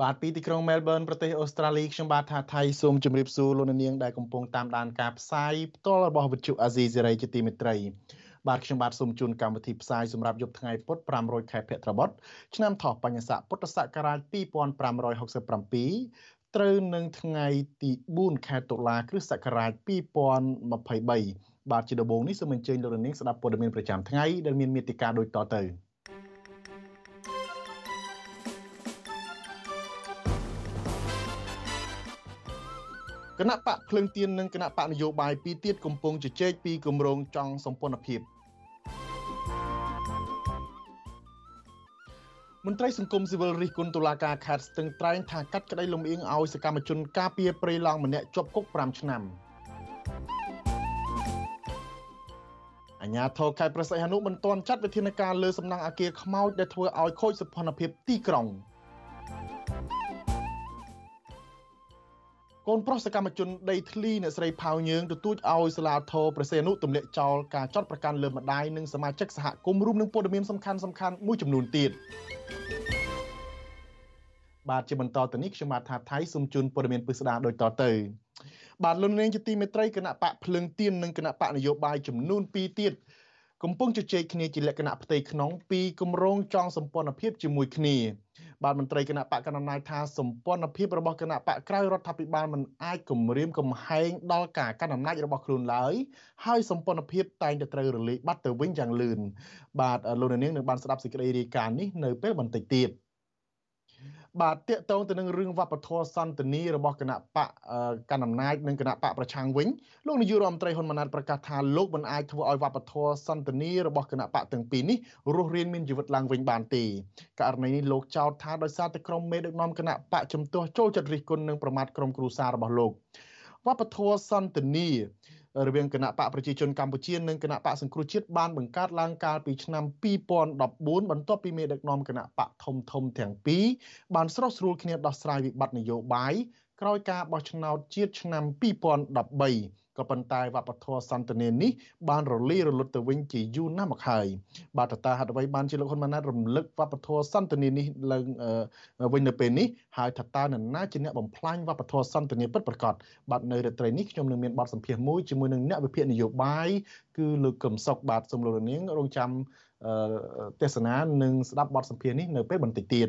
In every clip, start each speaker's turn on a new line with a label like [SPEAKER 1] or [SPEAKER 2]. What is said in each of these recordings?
[SPEAKER 1] បាទពីទីក្រុង Melbourne ប្រទេសអូស្ត្រាលីខ្ញុំបាទថាថៃសូមជម្រាបសួរលោកអ្នកនាងដែលកំពុងតាមដានការផ្សាយផ្ទាល់របស់វិទ្យុអាស៊ីសេរីជាទីមេត្រីបាទខ្ញុំបាទសូមជូនកម្មវិធីផ្សាយសម្រាប់យប់ថ្ងៃពុធ500ខែភទ្របទឆ្នាំថោះបញ្ញស័កពុទ្ធសករាជ2567ត្រូវនឹងថ្ងៃទី4ខែតុលាគ្រិស្តសករាជ2023បាទជាដំបូងនេះសូមអញ្ជើញលោកនាងស្ដាប់ព័ត៌មានប្រចាំថ្ងៃដែលមានមេតិការដូចតទៅ គណៈបកភ្លឹងទៀននិងគណៈបកនយោបាយពីរទៀតកំពុងជជែកពីគម្រោងចង់សម្ព័ន្ធភាពមន្ត្រីសង្គមស៊ីវិលរិះគន់តុលាការខេត្តស្ទឹងត្រែងថាកាត់ក្តីលំអៀងឲ្យសកម្មជនការពារព្រៃឡង់ម្នាក់ជាប់គុក5ឆ្នាំអញ្ញាធរខេត្តប្រសិទ្ធហនុមិនទាន់ចាត់វិធានការលើសំណង់អគារខ្មោចដែលធ្វើឲ្យខូចសោភ័ណភាពទីក្រុង កូនប្រុសសកម្មជនដីធ្លីអ្នកស្រីផៅញើងទទូចឲ្យសាលាធរប្រសេនុទម្លាក់ចោលការចាត់ប្រកាន់លើម្ដាយនិងសមាជិកសហគមន៍រួមនឹងព័ត៌មានសំខាន់សំខាន់មួយចំនួនទៀតបាទជាបន្តទៅនេះខ្ញុំបាទថាថៃសូមជូនព័ត៌មានពិស្ដារដូចតទៅបាទលោកនាងជាទីមេត្រីគណៈបកភ្លើងទៀននិងគណៈបកនយោបាយចំនួន2ទៀតកំពុងជជែកគ្នាជាលក្ខណៈផ្ទៃក្នុងពីគម្រោងចងសម្ព័ន្ធភាពជាមួយគ្នា បាទមន្ត្រីគណៈបកកណ្ដាលអំណាចថាសម្ព័ន្ធភាពរបស់គណៈបកក្រៅរដ្ឋាភិបាលមិនអាចគម្រាមកំហែងដល់ការកាន់អំណាចរបស់ខ្លួនឡើយហើយសម្ព័ន្ធភាពតែងតែត្រូវរលាយបាត់ទៅវិញយ៉ាងលឿនបាទលោកនាងនឹងបានស្ដាប់សេចក្តីរាយការណ៍នេះនៅពេលបន្តិចទៀត។ បាទតកតងទៅនឹងរឿងវប្បធម៌សន្តានីរបស់គណៈបកកណ្ដាលអំណាចនិងគណៈបកប្រឆាំងវិញលោកនាយករដ្ឋមន្ត្រីហ៊ុនម៉ាណែតប្រកាសថាលោកមិនអាចធ្វើឲ្យវប្បធម៌សន្តានីរបស់គណៈបកទាំងពីរនេះរស់រានមានជីវិតឡើងវិញបានទេករណីនេះលោកចោទថាដោយសារតែក្រុមមេដឹកនាំគណៈបកជំទាស់ចូលចិត្តរិះគន់និងប្រមាថក្រុមគ្រួសាររបស់លោកវប្បធម៌សន្តានី រវាងគណៈបកប្រជាជនកម្ពុជានិងគណៈបកសង្គ្រោះជាតិបានបង្កើតឡើងកាលពីឆ្នាំ2014បន្ទាប់ពីមេដឹកនាំគណៈបកធំធំទាំងពីរបានស្រោះស្រួលគ្នាដោះស្រាយវិបត្តិនយោបាយក្រោយការបោះឆ្នោតជាតិឆ្នាំ2013ក៏ប៉ុន្តែវប្បធម៌សន្តានានេះបានរលាយរលត់ទៅវិញជាយូរណាស់មកហើយបាទតើតាហេតុអ្វីបានជាលោកហ៊ុនម៉ាណែតរំលឹកវប្បធម៌សន្តានានេះឡើងវិញនៅពេលនេះហើយថាតើនរណាជាអ្នកបំផ្លាញវប្បធម៌សន្តានាពិតប្រាកដបាទនៅរាត្រីនេះខ្ញុំនឹងមានបទសម្ភាសន៍មួយជាមួយនឹងអ្នកវិភាគនយោបាយគឺលោកកឹមសុខបាទសូមលោកនាងរងចាំទេសនានិងស្ដាប់បទសម្ភាសន៍នេះនៅពេលបន្តិចទៀត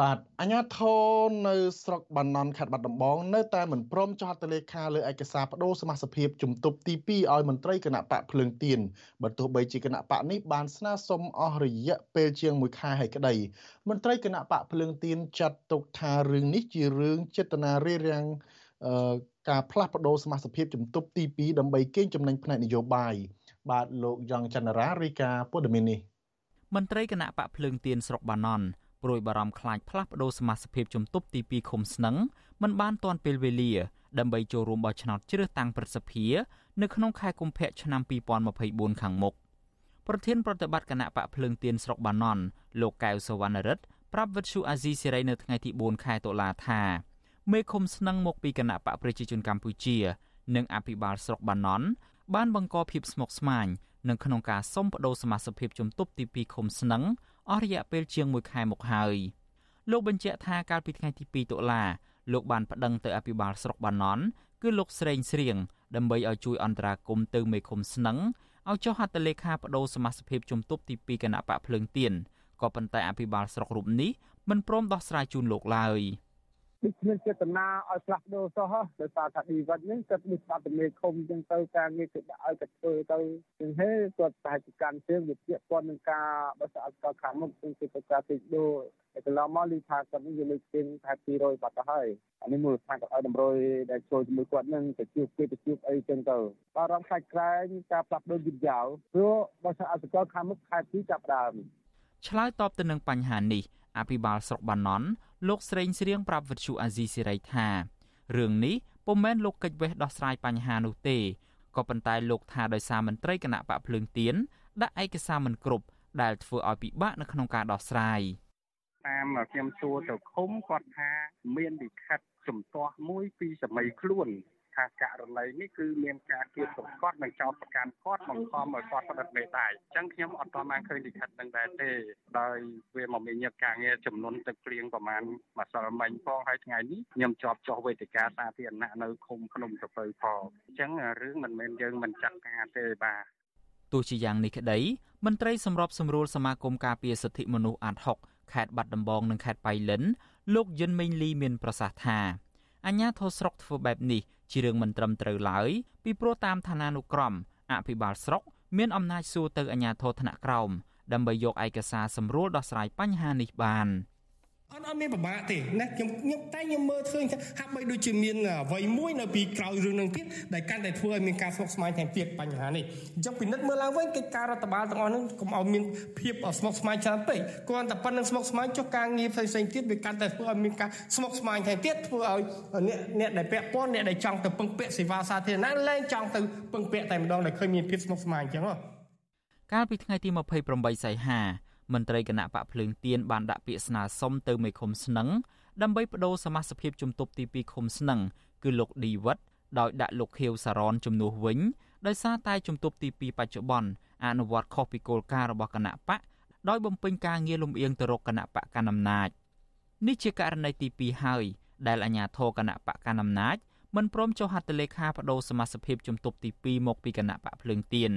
[SPEAKER 1] បាទអាញាធរនៅស្រុកបាណន់ខេត្តបាត់ដំបងនៅតែមិនព្រមចុះហត្ថលេខាលើឯកសារបដូរសមាជិកភាពជំទប់ទី2ឲ្យមន្ត្រីគណៈបកភ្លើងទៀនបើទោះបីជាគណៈបកនេះបានស្នើសុំអស់រយៈពេលជាង1ខែហើយក្តីមន្ត្រីគណៈបកភ្លើងទៀនចាត់ទុកថារឿងនេះជារឿងចេតនារារាំងការផ្លាស់ប្ដូរសមាជិកភាពជំទប់ទី2ដើម្បីកេងចំណេញផ្នែកនយោបាយបាទលោកយ៉ងច័ន្ទរារីកាព័ត៌មាននេះ
[SPEAKER 2] មន្ត្រីគណៈបកភ្លើងទៀនស្រុកបាណន់ ព្រួយបារម្ភខ្លាចផ្លាស់ប្តូរសមាជិកភាពជំទប់ទី2ឃុំស្នឹងមិនបានទាន់ពេលវេលាដើម្បីចូលរួមបោះឆ្នោតជ្រើសតាំងប្រសិទ្ធិនៅក្នុងខែកុម្ភៈឆ្នាំ2024ខាងមុខប្រធានប្រតិបត្តិគណៈបកភ្លើងទៀនស្រុកបាណន់លោកកៅសវណ្ណរិទ្ធប្រាប់វិទ្យុអាស៊ីសេរីនៅថ្ងៃទី4ខែតុលាថាមេឃុំស្នឹងមកពីគណៈបកប្រជាជនកម្ពុជា និងអភិបាលស្រុកបាណន់បានបង្កភាពស្មុគស្មាញនៅក្នុងការសុំបដូរសមាជិកភាពជំទប់ទី2ឃុំស្នឹង អស់រយៈពេលជាង1ខែមកហើយលោកបញ្ជាក់ថាកាលពីថ្ងៃទី2តុលាលោកបានប្តឹងទៅអភិបាលស្រុកបាណន់គឺលោកស្រេងស្រៀងដើម្បីឲ្យជួយអន្តរាគមន៍ទៅមេឃុំស្នឹងឲ្យចុះហត្ថលេខាបដូរសមាជិកជំទប់ទី2គណៈបកភ្លើងទៀនក៏ប៉ុន្តែអភិបាលស្រុករូបនេះមិនព្រមដោះស្រាយជូនលោកឡើយ។
[SPEAKER 3] ដូចគ្មានចេតនាឲ្យផ្លាស់ប្ដូរសោះដោយសារថាឌីវិតនេះគាត់មានបាត់មេឃុំចឹងទៅការងារគឺដាក់ឲ្យគាត់ធ្វើទៅចឹងហេគាត់ប្រហែលជាកាន់ជើងវាពាក់ព័ន្ធនឹងការបោះឆ្នោតកខាងមុខគឺទៅការទីដូរតែកន្លងមកលីថាគាត់នេះវាលើកជើងថា200បាត់ទៅហើយអានេះមូលដ្ឋានគាត់ឲ្យតម្រុយដែលចូលជាមួយគាត់នឹងទៅជួបគេទៅជួបអីចឹងទៅបារម្ភខ្លាចក្រែងការផ្លាស់ប្ដូរយឺតយ៉ាវព្រោះបោះឆ្នោតអសកលខាងមុខខែ2ចាប់ដើម
[SPEAKER 2] ឆ្លើយតបទៅនឹងបញ្ហានេះអភិបាលស្រុកបាណន់ លោកស្រេងស្រៀងប្រាប់វិទ្យុអាស៊ីសេរីថារឿងនេះពុំមែនលោកកិច្ចវេះដោះស្រាយបញ្ហានោះទេក៏ប៉ុន្តែលោកថាដោយសារមន្ត្រីគណៈបកភ្លើងទៀនដាក់ឯកសារមិនគ្រប់ដែលធ្វើឲ្យពិបាកនៅក្នុងការដោះស្រាយ
[SPEAKER 3] តាមខ្ញុំសួរទៅឃុំគាត់ថាមានលិខិតជំទាស់មួយពីសម័យខ្លួន ថាករណីនេះគឺមានការគៀបសង្កត់និងចោទប្រកាន់គាត់បង្ខំឲ្យគាត់ផ្តិតមេដាយអញ្ចឹងខ្ញុំអត់ទាន់បានឃើញលិខិតនឹងដែរទេដោយវាមកមានញឹកការងារចំនួនទឹកភ្លៀងប្រហែលមួយសល់មិញផងហើយថ្ងៃនេះខ្ញុំជាប់ចុះវេទិកាសាធារណៈនៅឃុំភ្នំតពៅផងអញ្ចឹងរឿងមិនមែនយើងមិនចាត់ការទេបាទ
[SPEAKER 2] ទោះជាយ៉ាងនេះក្តីមន្ត្រីសម្របសម្រួលសមាគមការពារសិទ្ធិមនុស្សអាត់ហុកខេត្តបាត់ដំបងនិងខេត្តបៃលិនលោកយិនមេងលីមានប្រសាសន៍ថាអញ្ញាធរស្រុកធ្វើបែបនេះ ជារឿងមិនត្រឹមត្រូវឡើយពីព្រោះតាមឋានានុក្រមអភិបាលស្រុក មានអំណាចសួរទៅអាជ្ញាធរថ្នាក់ក្រោមដើម្បីយកឯកសារសម្រួលដោះស្រាយបញ្ហានេះបាន។
[SPEAKER 4] អត់អត់មានពិបាកទេណាខ្ញុំខ្ញុំតែខ្ញុំមើលឃើញថាហាក់បីដូចជាមានអ្វីមួយនៅពីក្រោយរឿងនឹងទៀតដែលកាន់តែធ្វើឲ្យមានការស្មុគស្មាញថែមទៀតបញ្ហានេះអញ្ចឹងពិនិត្យមើលឡើងវិញកិច្ចការរដ្ឋបាលទាំងអស់ហ្នឹងកុំឲ្យមានភាពស្មុគស្មាញច្រើនពេកគ្រាន់តែប៉ុណ្្នឹងស្មុគស្មាញចុះការងារផ្សេងផ្សេងទៀតវាកាន់តែធ្វើឲ្យមានការស្មុគស្មាញថែមទៀតធ្វើឲ្យអ្នកអ្នកដែលពាក់ព័ន្ធអ្នកដែលចង់ទៅពឹងពាក់សេវាសាធារណៈលែងចង់ទៅពឹងពាក់តែម្ដងដែលឃើញមានភាពស្មុគស្មាញអញ្ចឹងហ៎
[SPEAKER 2] កាលពីថ្ងៃទី28សីហា មន្ត្រីគណៈបកភ្លើងទៀនបានដាក់ពាក្យស្នើសុំទៅមេឃុំស្នឹងដើម្បីបដូរសមាជិកជំទប់ទី2ឃុំស្នឹងគឺលោកឌីវិតដោយដាក់លោកខៀវសារ៉នជំនួសវិញដោយសារតែជំទប់ទី2បច្ចុប្បន្នអនុវត្តខុសពីគោលការណ៍របស់គណៈបកដោយបំពេញការងារលំអៀងទៅរកគណៈបកកណ្ដាលអំណាចនេះជាករណីទី2ហើយដែលអាជ្ញាធរគណៈបកកណ្ដាលអំណាចមិនព្រមចុះហត្ថលេខាបដូរសមាជិកជំទប់ទី2មកពីគណៈបកភ្លើងទៀន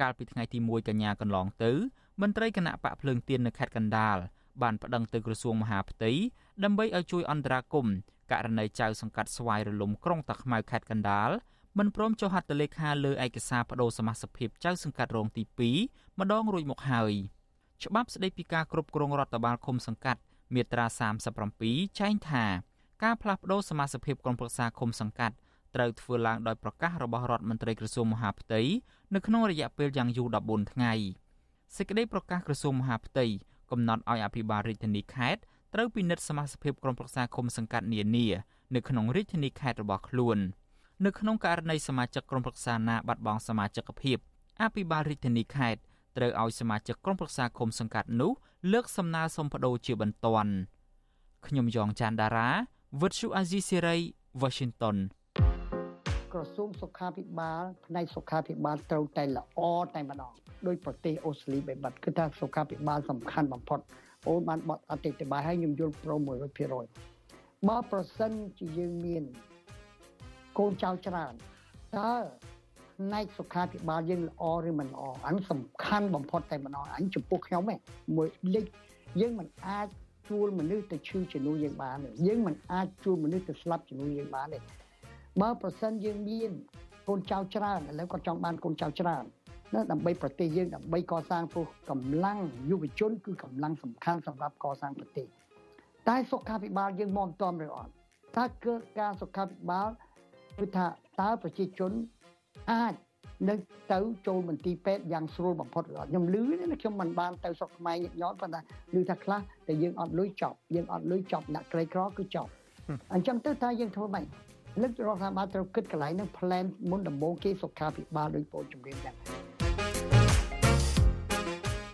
[SPEAKER 2] កាលពីថ្ងៃទី1កញ្ញាកន្លងទៅ មន្ត្រីគណៈបកភ្លើងទៀននៅខេត្តកណ្ដាលបានប្តឹងទៅក្រសួងមហាផ្ទៃដើម្បីឲ្យជួយអន្តរាគមន៍ករណីចៅសង្កាត់ស្វាយរលំក្រុងតាខ្មៅខេត្តកណ្ដាលមិនព្រមចុះហត្ថលេខាលើឯកសារបដូរសមាជិកចៅសង្កាត់រងទី2ម្ដងរួចមកហើយច្បាប់ស្តីពីការគ្រប់គ្រងរដ្ឋបាលឃុំសង្កាត់មាត្រា37ចែងថាការផ្លាស់ប្តូរសមាជិកក្រុមប្រឹក្សាឃុំសង្កាត់ត្រូវធ្វើឡើងដោយប្រកាសរបស់រដ្ឋមន្ត្រីក្រសួងមហាផ្ទៃនៅក្នុងរយៈពេលយ៉ាងយូរ14ថ្ងៃ។ សេចក្តីប្រកាសក្រសួងមហាផ្ទៃកំណត់ឲ្យអភិបាលរាជធានីខេត្តត្រូវពិនិត្យសមាជិកក្រុមប្រឹក្សាគុំសង្កាត់នានានៅក្នុងរាជធានីខេត្តរបស់ខ្លួននៅក្នុងករណីសមាជិកក្រុមប្រឹក្សាណាបាត់បង់សមាជិកភាពអភិបាលរាជធានីខេត្តត្រូវឲ្យសមាជិកក្រុមប្រឹក្សាគុំសង្កាត់នោះលើកសំណើសុំបដូរជាបន្ទាន់ខ្ញុំយ៉ងច័ន្ទដារាវិទ្យុអាស៊ីសេរី Washington
[SPEAKER 5] ក្រ សួងសុខាភិបាលផ្នែកសុខាភិបាលត្រូវតែល្អតែម្ដងដោយប្រទេសអូស្ត្រាលីបែបបាត់គឺថាសុខាភិបាលសំខាន់បំផុតអូនបានបត់អតិថិបាលឲ្យខ្ញុំយល់ព្រម100%បើប្រសិនជាយើងមានកូនចៅច្រើនតើផ្នែកសុខាភិបាលយើងល្អឬមិនល្អអានសំខាន់បំផុតតែម្ដងអញចំពោះខ្ញុំឯងមួយលេខយើងមិនអាចជួលមនុស្សទៅឈឺជំនួសយើងបានទេយើងមិនអាចជួលមនុស្សទៅស្លាប់ជំនួសយើងបានទេ បើប្រសិនយើងមានកូនចៅច្រើនឥឡូវគាត់ចង់បានកូនចៅច្រើនណាដើម្បីប្រទេសយើងដើម្បីកសាងព្រោះកម្លាំងយុវជនគឺកម្លាំងសំខាន់សម្រាប់កសាងប្រទេសតែសុខាភិបាលយើងមកមិនឬអត់តើគឺការសុខាភិបាលគឺថាតើប្រជាជនអាចនឹងទៅចូលមន្ទីរពេទ្យយ៉ាងស្រួលបំផុតឬអត់ខ្ញុំឮណាខ្ញុំមិនបានទៅស្រុកខ្មែរញឹកញាប់ប៉ុន្តែឮថាខ្លះតែយើងអត់លុយចប់យើងអត់លុយចប់អ្នកក្រីក្រគឺចប់អញ្ចឹងទៅតើយើងធ្វើម៉េច លើករដ្ឋាភិបាលត្រូវគិតកន្លែងហ្នឹង plan មុនដំបូងគេសុខាភិបាលដោយពលជំរាបដែរ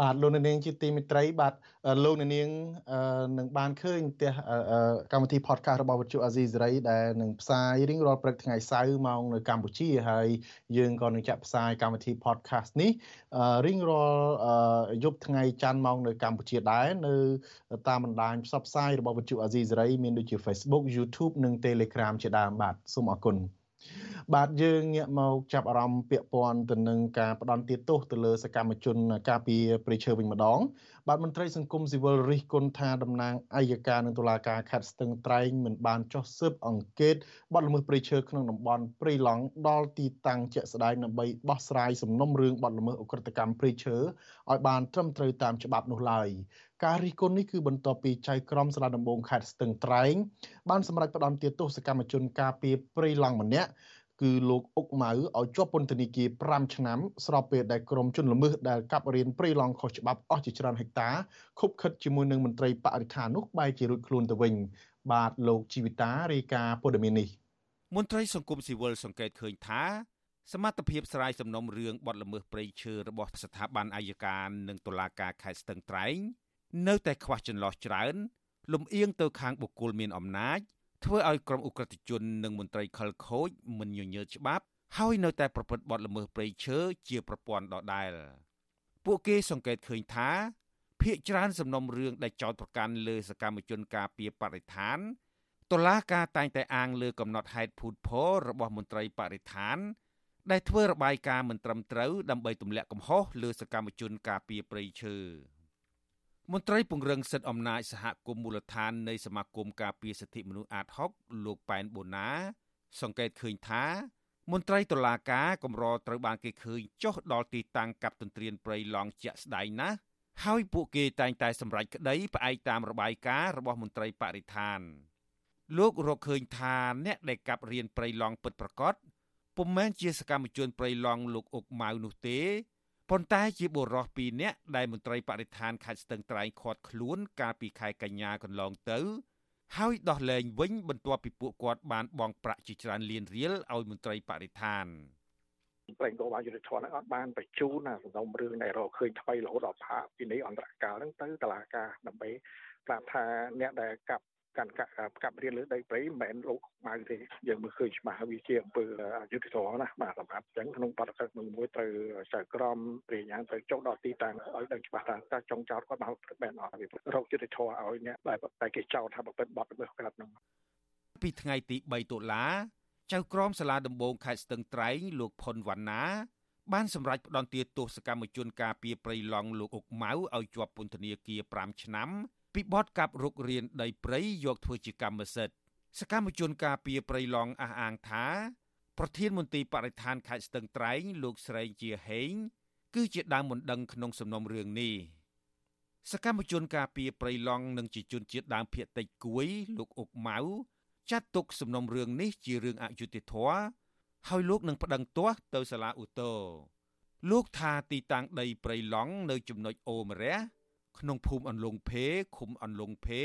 [SPEAKER 1] បាទលោកនាងជាទីមិត្តរីបាទលោកនាងនឹងបានឃើញផ្ទះកម្មវិធី podcast របស់វិទ្យុអាស៊ីសេរីដែលនឹងផ្សាយរៀងរាល់ព្រឹកថ្ងៃសៅរ៍ម៉ោងនៅកម្ពុជាហើយយើងក៏នឹងចាក់ផ្សាយកម្មវិធី podcast នេះរៀងរាល់យប់ថ្ងៃច័ន្ទម៉ោងនៅកម្ពុជាដែរនៅតាមបណ្ដាញផ្សព្វផ្សាយរបស់វិទ្យុអាស៊ីសេរីមានដូចជា Facebook YouTube និង Telegram ជាដើមបាទសូមអរគុណ បាទយើងងាកមកចាប់អារម្មណ៍ពាក់ព័ន្ធទៅនឹងការផ្ដន់ទាទោសទៅលើសកម្មជនការពារព្រៃឈើវិញម្ដងបាទមន្ត្រីសង្គមស៊ីវិលរិះគន់ថាតំណាងអัยការនិងតុលាការខេត្តស្ទឹងត្រែងមិនបានចុះស៊ើបអង្កេតបទល្មើសព្រៃឈើក្នុងតំបន់ព្រៃឡង់ដល់ទីតាំងជាក់ស្ដែងដើម្បីបោះស្រាយសំណុំរឿងបទល្មើសអ ுக ្រិតកម្មព្រៃឈើឲ្យបានត្រឹមត្រូវតាមច្បាប់នោះឡើយការរិះគន់នេះគឺបន្ទាប់ពីចៅក្រមសាលាដំបងខេត្តស្ទឹងត្រែងបានសម្រេចផ្តន្ទាទោសសកម្មជនការពារព្រៃឡង់ម្នាក់ គឺលោកអុកម៉ៅឲ្យជាប់ពន្ធនាគារ5ឆ្នាំស្របពេលដែលក្រុមជនល្មើសដែលកាប់រៀនព្រៃឡង់ខុសច្បាប់អស់ជាច្រើនហិកតាខុបខិតជាមួយនឹងមន្ត្រីបរិស្ថាននោះបែរជារួចខ្លួនទៅវិញបាទលោកជីវិតារាយការណ៍ព័ត៌មាននេះ
[SPEAKER 6] មន្ត្រីសង្គមស៊ីវិលសង្កេតឃើញថាសមត្ថភាពស្រាយសំណុំរឿងបទល្មើសព្រៃឈើរបស់ស្ថាប័នអាយកានិងតុលាការខេត្តស្ទឹងត្រែងនៅតែខ្វះចន្លោះច្រើនលំអៀងទៅខាងបុគ្គលមានអំណាច ធ្វើឲ្យក្រុមអ ுக ្រិតជននិងមន្ត្រីខលខូចមិនញញើតច្បាប់ហើយនៅតែប្រព្រឹត្តបទល្មើសព្រៃឈើជាប្រព័ន្ធដដែលពួកគេសង្កេតឃើញថាភ ieck ច្រើនសំណុំរឿងដែលចោទប្រកាន់លើសកម្មជនការពារបរិស្ថានតុលាការតែងតែអាងលើកំណត់ហេតុភូតផលរបស់មន្ត្រីបរិស្ថាន ដែលធ្វើរបាយការណ៍មិនត្រឹមត្រូវដើម្បីទម្លាក់កំហុសលើសកម្មជនការពារព្រៃឈើ មន្ត្រីពង្រឹងសិទ្ធិអំណាចសហគមន៍មូលដ្ឋាននៃសមាគមការពារសិទ្ធិមនុស្សអាត6លោកប៉ែនបូណា សង្កេតឃើញថា មន្ត្រីតុលាការកម្រត្រូវបានគេឃើញចុះដល់ទីតាំងកັບទន្ទ្រានព្រៃឡង់ជាក់ស្ដែងណាស់ហើយពួកគេតែងតែសម្រេចក្តីផ្អែកតាមរបាយការណ៍របស់មន្ត្រីបរិស្ថានលោករកឃើញថាអ្នកដែលកັບរៀនព្រៃឡង់ពិតប្រាកដពុំមែនជាសកម្មជនព្រៃឡង់លោកអុកម៉ៅនោះទេ ប៉ុន្តែជាបុរសពីរនាក់ដែលមន្ត្រីបរិស្ថានខេត្តស្ទឹងត្រែងឃាត់ខ្លួនកាលពីខែកញ្ញាកន្លងទៅ ហើយដោះលែងវិញបន្ទាប់ពីពួកគាត់បានបង់ប្រាក់ជាច្រើនលានរៀលឲ្យមន្ត្រីបរិស្ថាន
[SPEAKER 7] ប្រេងកោបានយុទ្ធធនហ្នឹងអត់បានបញ្ជូនណាសំណុំរឿងដែលរកឃើញថ្មីរហូតដល់ផាកពីនេះអន្តរកាលហ្នឹងទៅតុលាការដើម្បីប្រាប់ថាអ្នកដែលកាប់ កាន់កាប់រៀនលើដីព្រៃមិនមែនលោកម៉ៅទេយើងមើលឃើញច្បាស់វាជាអំពើអយុត្តិធម៌ណាបាទសម្រាប់អញ្ចឹងក្នុងបទកឹកមួយត្រូវចៅក្រមរាជអានត្រូវចុះដល់ទីតាំងឲ្យដឹងច្បាស់ថាតើចុងចោតគាត់មកប្របែនអត់វារកយុត្តិធម៌ឲ្យអ្នកដែលតែគេចោទថាប្រព្រឹត្តបទល្មើសកើតហ្នឹង
[SPEAKER 6] ពីថ្ងៃទី3តុលាចៅក្រមសាលាដំបងខេត្តស្ទឹងត្រែងលោកផុនវណ្ណាបានសម្រេចផ្តន្ទាទោសកម្មជនការពីប្រៃឡង់លោកអុកម៉ៅឲ្យជាប់ពន្ធនាគារ5ឆ្នាំ ពីបទកាប់រុករានដីព្រៃយកធ្វើជាកម្មសិទ្ធិសកម្មជនការពីព្រៃឡង់អះអាងថា ប្រធានមន្ត្រីបរិស្ថានខេត្តស្ទឹងត្រែងលោកស្រីជាហេងគឺជាដើមមិនដឹងក្នុងសំណុំរឿងនេះសកម្មជនការពីព្រៃឡង់និងជាជនជាតិដើមភាគតិចគួយ លោកអុកម៉ៅចាត់ទុកសំណុំរឿងនេះជារឿងអយុត្តិធម៌ហើយលោកនឹងប្តឹងទាស់ទៅសាលាឧទ្ធរលោកថាទីតាំងដីព្រៃឡង់នៅចំណុចអូមរះ ក្នុងភូមិអន្លង់ភេឃុំអន្លង់ភេ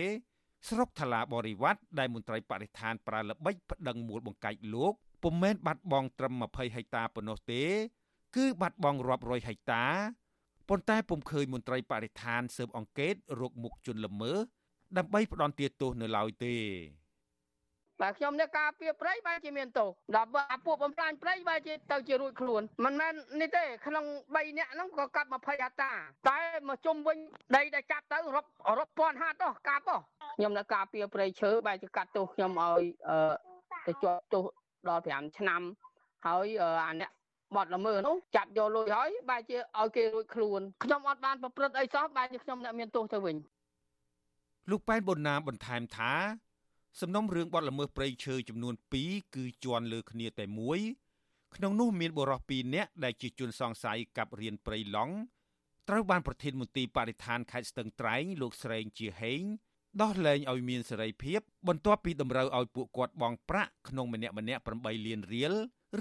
[SPEAKER 6] ស្រុកថ្លាបរិវត្តដែលមន្ត្រីបរិស្ថានប្រើល្បិចប្តឹងមូលបង្កាច់លោកពុំមែនបាត់បង់ត្រឹម20ហិកតាប៉ុណ្ណោះទេ គឺបាត់បង់រាប់រយហិកតាប៉ុន្តែពុំឃើញមន្ត្រីបរិស្ថានស៊ើបអង្កេតរកមុខជនល្មើសដើម្បីផ្ដន់ទាទោសនៅឡើយទេ
[SPEAKER 8] បាទខ្ញុំនេះការពារព្រៃបែរជាមានទោសដល់បើអាពួកបំផ្លាញព្រៃបែរជាទៅជារួចខ្លួនមិនមែននេះទេក្នុង3នាក់ហ្នឹងក៏កាប់20ហតាតែមកជុំវិញដីដែលកាប់ទៅរាប់រាប់ពាន់ហត្ថទៅកាប់ខ្ញុំនៅការពារព្រៃឈើបែរជាកាត់ទោសខ្ញុំឲ្យទៅជាប់ទោសដល់5ឆ្នាំហើយអាអ្នកបត់ល្មើសនោះចាប់យកលុយហើយបែរជាឲ្យគេរួចខ្លួនខ្ញុំអត់បានប្រព្រឹត្តអីសោះបែរជាខ្ញុំអ្នកមានទោសទៅវិញ
[SPEAKER 6] លោកប៉ែនប៊ុនណាបន្ថែមថា សំណុំរឿងបទល្មើសព្រៃឈើចំនួន2គឺជន់លើគ្នាតែមួយក្នុងនោះមានបុរស2នាក់ដែលជាជនសង្ស័យកັບរៀនព្រៃឡង់ត្រូវបានប្រធានមន្ទីរបរិស្ថានខេត្តស្ទឹងត្រែងលោកស្រេងជាហេងដោះលែងឲ្យមានសេរីភាពបន្ទាប់ពីតម្រូវឲ្យពួកគាត់បង់ប្រាក់ក្នុងម្នាក់ម្នាក់8លានរៀល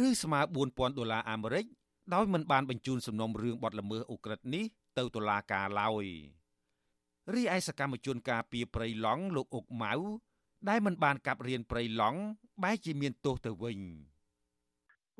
[SPEAKER 6] ឬស្មើ4000ដុល្លារអាមេរិកដោយមិនបានបញ្ជូនសំណុំរឿងបទល្មើសអូក្រិដ្ឋនេះទៅតុលាការឡើយរីឯសកម្មជនការពីប្រៃឡង់លោកអុកម៉ៅ ដែលមិនបានកាប់រៀនព្រៃឡង់បែរជាមានទោសទៅវិញ។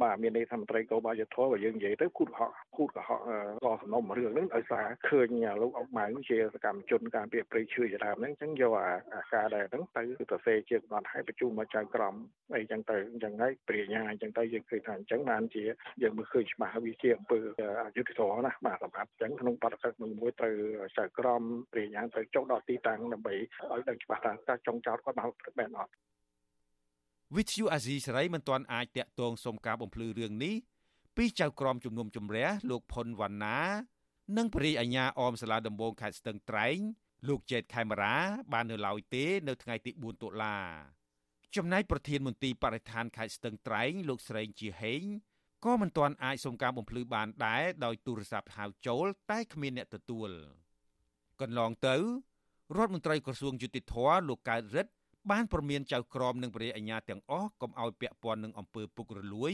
[SPEAKER 7] បាទមានន័យថាមន្ត្រីកោបាយធម៌បើយើងនិយាយទៅគូតកុហកគូតកុហកក៏សំណុំរឿងហ្នឹងដោយសារឃើញលោកអុកម៉ៅជាសកម្មជនការពារព្រៃឈើជាដើមហ្នឹងអញ្ចឹងយកអាការដែលហ្នឹងទៅទៅសេជាគាត់ឲ្យប្រជុំមកចៅក្រមអីអញ្ចឹងទៅអញ្ចឹងហើយព្រាញ្ញាអញ្ចឹងទៅយើងឃើញថាអញ្ចឹងបានជាយើងមើលឃើញច្បាស់វាជាអំពើអយុត្តិធម៌ណាបាទសម្រាប់អញ្ចឹងក្នុងបទកឹកមួយទៅចៅក្រមព្រាញ្ញាទៅចុះដល់ទីតាំងដើម្បីឲ្យដឹងច្បាស់ថាតើចុងចោតគាត់បានបែបអត់
[SPEAKER 6] វិទ្យុអាស៊ីសេរីមិនទាន់អាចតាក់ទងសុំការបំភ្លឺរឿងនេះពីចៅក្រមជំនុំជម្រះលោកផុនវណ្ណា និងព្រះរាជអាជ្ញាអមសាលាដំបងខេត្តស្ទឹងត្រែងលោកចេតខេមរាបាននៅឡើយទេ នៅថ្ងៃទី4តុលាចំណែកប្រធានមន្ទីរបរិស្ថានខេត្តស្ទឹងត្រែងលោកស្រេងជាហេងក៏មិនទាន់អាចសុំការបំភ្លឺបានដែរដោយទូរស័ព្ទហៅចូល តែគ្មានអ្នកទទួល កន្លងទៅរដ្ឋមន្ត្រីក្រសួងយុតិធធលោកកើតរិទ្ធ បានព្រមានចៅក្រមនិងព្រះអាជ្ញាទាំងអស់កុំឲ្យពាក់ព័ន្ធនឹងអំពើពុករលួយ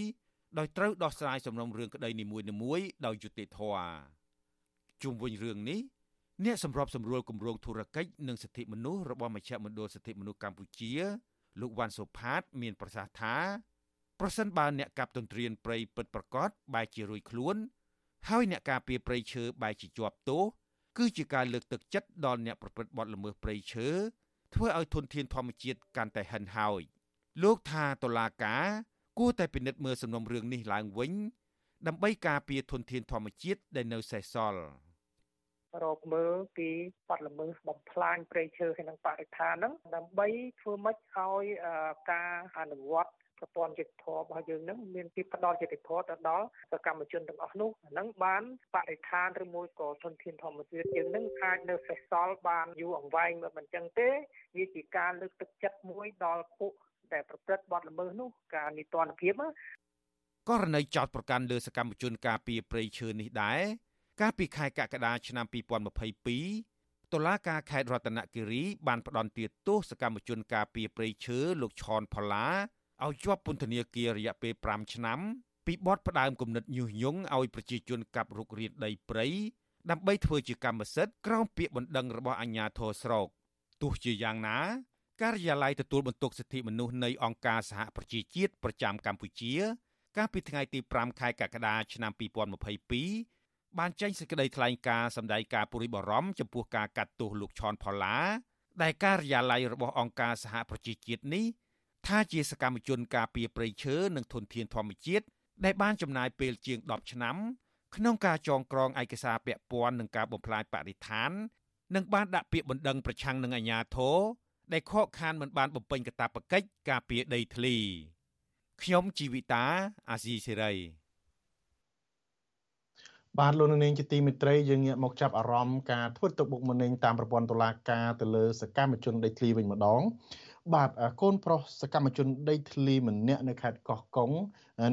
[SPEAKER 6] ដោយត្រូវដោះស្រាយសំណុំរឿងក្តីនីមួយៗដោយយុត្តិធម៌ជុំវិញរឿងនេះអ្នកសម្របសម្រួលគម្រោងធុរកិច្ចនិងសិទ្ធិមនុស្សរបស់មជ្ឈមណ្ឌលសិទ្ធិមនុស្សកម្ពុជាលោកវ៉ាន់សុផាត មានប្រសាសន៍ថាប្រសិនបើអ្នកកាប់ទន្ទ្រានព្រៃពិតប្រកបបែរជារួយខ្លួនហើយអ្នកការពារព្រៃឈើបែរជាជាប់ទោសគឺជាការលើកទឹកចិត្តដល់អ្នកប្រព្រឹត្តបទល្មើសព្រៃឈើ ធ្វើឲ្យធនធានធម្មជាតិកាន់តែហិនហោចលោកថាតុលាការគួរតែពិនិត្យមើលសំណុំរឿងនេះឡើងវិញ ដើម្បីការពារធនធានធម្មជាតិដែលនៅសេសសល់
[SPEAKER 9] រកមើលពីបាត់ល្មើសបំផ្លាញព្រៃឈើហើយនិងបរិស្ថានហ្នឹងដើម្បីធ្វើម៉េចឲ្យការអនុវត្ត ប្រព័ន្ធយុតិធធម៌របស់យើងនឹងមានពីផ្ដល់យុតិធធម៌ទៅដល់សកម្មជនទាំងអស់នោះហ្នឹងបានបរិស្ថានឬមួយក៏ធនធានធម្មជាតិយើងនឹងអាចនៅសេសសល់បានយូរអង្វែងមិនអញ្ចឹងទេវាជាការលើកទឹកចិត្តមួយដល់ពួកដែលប្រព្រឹត្តបទល្មើសនោះការនីតិរដ្ឋភាព
[SPEAKER 6] ករណីចោតប្រកាន់លើសកម្មជនការពីប្រៃឈើនេះដែរកាលពីខែកក្កដាឆ្នាំ2022តុលាការខេត្តរតនគិរីបានផ្តន្ទាទោសសកម្មជនការពីប្រៃឈើលោកឆនផល្លា ឲ្យជាប់ពន្ធនាគាររយៈពេល5ឆ្នាំពីបទផ្ដើមគំនិតញុះញង់ឲ្យប្រជាជនកាប់រុករានដីព្រៃដើម្បីធ្វើជាកម្មសិទ្ធិក្រោមពាក្យបណ្ដឹងរបស់អាជ្ញាធរស្រុកទោះជាយ៉ាងណាការិយាល័យទទួលបន្ទុកសិទ្ធិមនុស្សនៃអង្គការសហប្រជាជាតិប្រចាំកម្ពុជា កាលពីថ្ងៃទី5ខែកក្កដាឆ្នាំ2022បានចេញសេចក្តីថ្លែងការណ៍សម្ដែងការពុរិបរំចំពោះការកាត់ទោសលោកឈនផល្លាដែលការិយាល័យរបស់អង្គការសហប្រជាជាតិនេះ ថាជាសកម្មជនការពារព្រៃឈើនិងធនធានធម្មជាតិដែលបានចំណាយពេលជាង10ឆ្នាំក្នុងការចងក្រងឯកសារពាក់ព័ន្ធនឹងការបំផ្លាញបរិស្ថាន និងបានដាក់ពាក្យបណ្ដឹងប្រឆាំងនឹងអាជ្ញាធរដែលខកខានមិនបានបំពេញកាតព្វកិច្ចការពារដីធ្លីខ្ញុំជីវិតាអាស៊ីសេរី
[SPEAKER 1] បាទលោកនាងជាទីមេត្រីយើងងាកមកចាប់អារម្មណ៍ការធ្វើទុកបុកម្នេញតាមប្រព័ន្ធតុលាការទៅលើសកម្មជនដីធ្លីវិញម្ដង បាទកូនប្រុសសកម្មជនដីធ្លីម្នាក់នៅខេត្តកោះកុង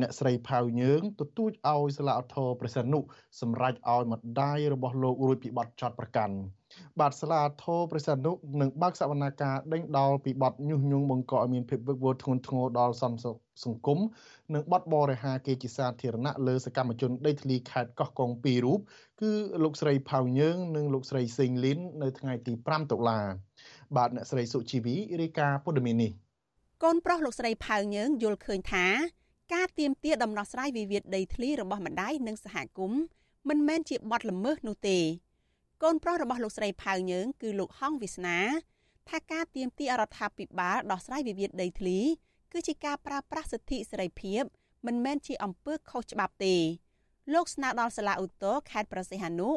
[SPEAKER 1] អ្នកស្រីផៅញើង ទទូចឲ្យសាលាឧទ្ធរព្រះសីហនុសម្រេចឲ្យម្ដាយរបស់លោករួចពីបទចោតប្រកាន់បាទសាលាធរព្រះសីហនុនឹងបើកសវនាការដេញដោលពីបទញុះញង់បង្កឲ្យមានភាពវឹកវរធ្ងន់ធ្ងរដល់សន្តិសុខ សង្គមនិងបទបរិហាគេជាសាធារណៈលើសកម្មជនដីធ្លីខេត្តកោះកុងពីររូបគឺលោកស្រីផៅញើង និងលោកស្រីសេងលីននៅថ្ងៃទី5តុលាបាទអ្នកស្រីសុជីវីរាយការណ៍ព័ត៌មាននេះ
[SPEAKER 10] កូនប្រុសលោកស្រីផៅញើងយល់ឃើញថាការទៀមទាដំណោះស្រាយវិវាទដីធ្លីរបស់ម្ដាយនិងសហគមន៍មិនមែនជាបទល្មើសនោះទេ កូនប្រុសរបស់លោកស្រីផៅញើងគឺលោកហងវិស្នាថាការទៀមទារដ្ឋាភិបាលដោះស្រាយវិវាទដីធ្លី គឺជាការប្រើប្រាស់សិទ្ធិសេរីភាពមិនមែនជាអំពើខុសច្បាប់ទេលោកស្នើដល់សាលាឧទ្ធរខេត្តប្រសិទ្ធនុ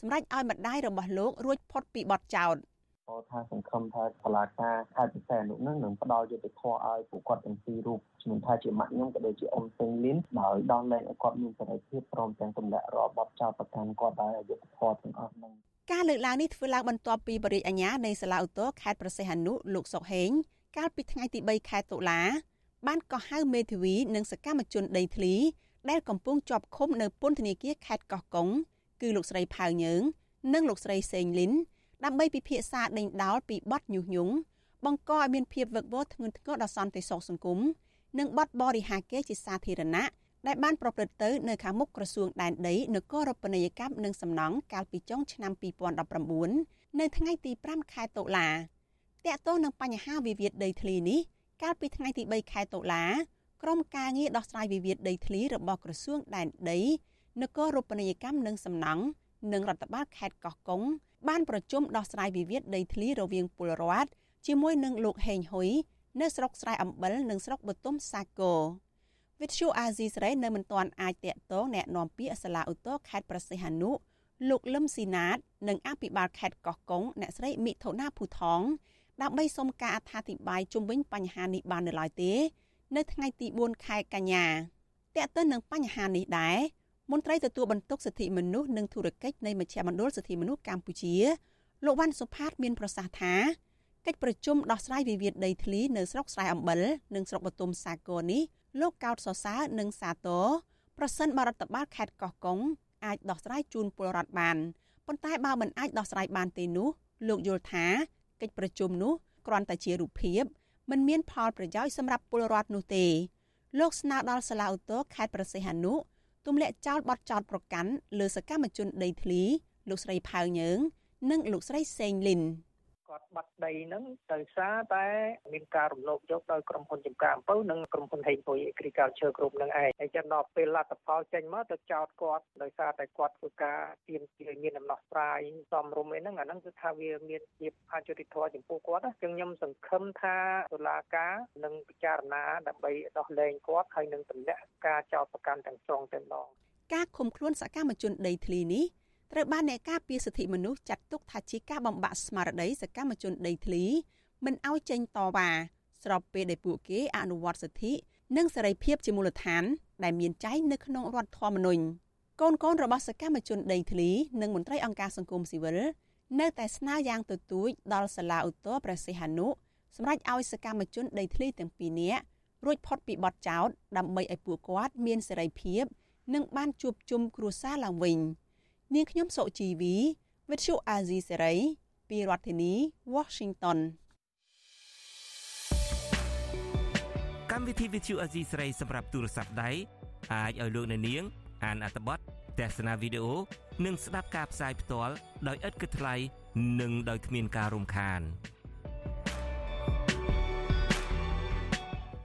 [SPEAKER 10] សម្រាប់ឲ្យម្ដាយរបស់លោករួចផុតពីបទចោទ
[SPEAKER 11] ក៏ថាសង្ឃឹមថាសាលាការខេត្តពិសេសនោះនឹងនឹងផ្ដល់យុត្តិធម៌ឲ្យពួកគាត់ទាំងពីររូបជំនុំថាជាម៉ាក់ខ្ញុំក៏ដូចជាអ៊ំសេងលីនដោយដោះលែងឲ្យគាត់មានសេរីភាពព្រមទាំងទម្លាក់រាល់បទចោទប្រកាន់គាត់ដោយយុត្តិធម៌ទាំងអស់ហ្នឹង
[SPEAKER 10] ការលើកឡើងនេះធ្វើឡើងបន្ទាប់ពីបរិយាអាញានៃសាលាឧទ្ធរខេត្តប្រសេះអនុលោកសុកហេង កាលពីថ្ងៃទី3ខែតុលា បានកោះហៅមេធាវីនិងសកម្មជនដីធ្លី ដែលកំពុងជាប់ឃុំនៅពន្ធនាគារខេត្តកោះកុងគឺលោកស្រីផៅញើង និងលោកស្រីសេងលីនដើម្បីពិភាក្សាដេញដោលពីបទញុះញង់បង្កឲ្យមានភាពវឹកវរធ្ងន់ធ្ងរដល់សន្តិសុខសង្គមនិងបទបរិហាកេរជាសាធារណៈដែលបានប្រព្រឹត្តទៅនៅខាងមុខក្រសួងដែនដីនគររូបនីយកម្មនិងសំណង់កាលពីចុងឆ្នាំ2019នៅថ្ងៃទី5ខែតុលា តកតងនឹងបញ្ហាវិវាទដីធ្លីនេះកាលពីថ្ងៃទី3ខែតុលាក្រុមការងារដោះស្រាយវិវាទដីធ្លីរបស់ក្រសួងដែនដីនគររូបនីយកម្មនិងសំណង់និងរដ្ឋបាលខេត្តកោះកុងបានប្រជុំដោះស្រាយវិវាទដីធ្លីរវាងពលរដ្ឋជាមួយនឹងលោកហេងហ៊ុយនៅស្រុកស្រែអំបិលនិងស្រុកបទុមសាគរវិទ្យុអាស៊ីសេរីនៅមិនទាន់អាចតាក់ទងแนะនាំពាក្យសាលាឧទ្ធរខេត្តប្រសិទ្ធនុលោកលឹមស៊ីណាត និងអភិបាលខេត្តកោះកុងអ្នកស្រីមិថុនាភូថង ដើម្បីសុំការអត្ថាធិប្បាយជុំវិញបញ្ហានេះបាននៅឡើយទេ នៅថ្ងៃទី4ខែកញ្ញាតាក់ទិននឹងបញ្ហានេះដែរមន្ត្រីទទួលបន្ទុកសិទ្ធិមនុស្សនិងធុរកិច្ចនៃមជ្ឈមណ្ឌលសិទ្ធិមនុស្សកម្ពុជាលោកវ៉ាន់សុផាតមានប្រសាសន៍ថាកិច្ចប្រជុំដោះស្រាយវិវាទដីធ្លីនៅស្រុកស្រែអំបិលនិងស្រុកបទុមសាគរនេះលោកកោតសរសើរនិងសាទរប្រសិនបរដ្ឋបាលខេត្តកោះកុងអាចដោះស្រាយជូនពលរដ្ឋបានប៉ុន្តែបើមិនអាចដោះស្រាយបានទេនោះលោកយល់ថា កិច្ចប្រជុំនោះគ្រាន់តែជារូបភាពមិនមានផលប្រយោជន៍សម្រាប់ពលរដ្ឋនោះទេលោកស្នើដល់សាលាឧទ្ធរខេត្តប្រសិទ្ធអនុទម្លាក់ចោលបទចោតប្រកាន់លើសកម្មជនដីធ្លីលោកស្រីផៅញើងនិងលោកស្រីសេងលីន
[SPEAKER 9] គាត់បាត់ដីហ្នឹងដោយសារតែមានការរំលោភយកដោយក្រុមហ៊ុនចំការអំពៅនិងក្រុមហ៊ុនហេងពុយ Agriculture Group នឹងឯងហើយចាំដល់ពេលលទ្ធផលចេញមកទៅចោទគាត់ដោយសារតែគាត់ធ្វើការទាមទារមានដំណោះស្រាយសមរម្យអីហ្នឹងអាហ្នឹងគឺថាវាមានភាពអយុត្តិធម៌ចំពោះគាត់ណាចឹងខ្ញុំសង្ឃឹមថាតុលាការនឹងពិចារណាដើម្បីដោះលែងគាត់ហើយនឹងទម្លាក់ការចោទប្រកាន់ទាំងស្រុងតែម្ដង
[SPEAKER 10] ការឃុំខ្លួនសកម្មជនដីធ្លីនេះ ត្រូវបានអ្នកការពារសិទ្ធិមនុស្សចាត់ទុកថាជាការបំបាក់ស្មារតីសកម្មជនដីធ្លីមិនឲ្យចេញតវ៉ាស្របពេលដែលពួកគេអនុវត្តសិទ្ធិនិងសេរីភាពជាមូលដ្ឋាន ដែលមានចែងនៅក្នុងរដ្ឋធម្មនុញ្ញកូនកូនរបស់សកម្មជនដីធ្លីនិងមន្ត្រីអង្គការសង្គមស៊ីវិលនៅតែស្នើយ៉ាងទទូចដល់សាលាឧទ្ធរព្រះសីហនុសម្រាប់ឲ្យសកម្មជនដីធ្លីទាំងពីរនាក់រួចផុតពីបទចោទដើម្បីឲ្យពួកគាត់មានសេរីភាព និងបានជួបជុំគ្រួសារឡើងវិញ។ នាងខ្ញុំសុជីវីវិទ្យុអាស៊ីសេរីពីរដ្ឋធានី Washington
[SPEAKER 12] កម្មវិធីវិទ្យុអាស៊ីសេរីសម្រាប់ទូរស័ព្ទដៃអាចឲ្យលោកអ្នកនាង អានអត្ថបទទស្សនាវីដេអូនិងស្ដាប់ការផ្សាយផ្ទាល់ដោយឥតគិតថ្លៃនិងដោយគ្មានការរំខាន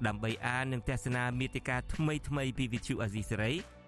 [SPEAKER 12] ដើម្បីអាននិងទស្សនាមេតិការថ្មីៗពីវិទ្យុអាស៊ីសេរី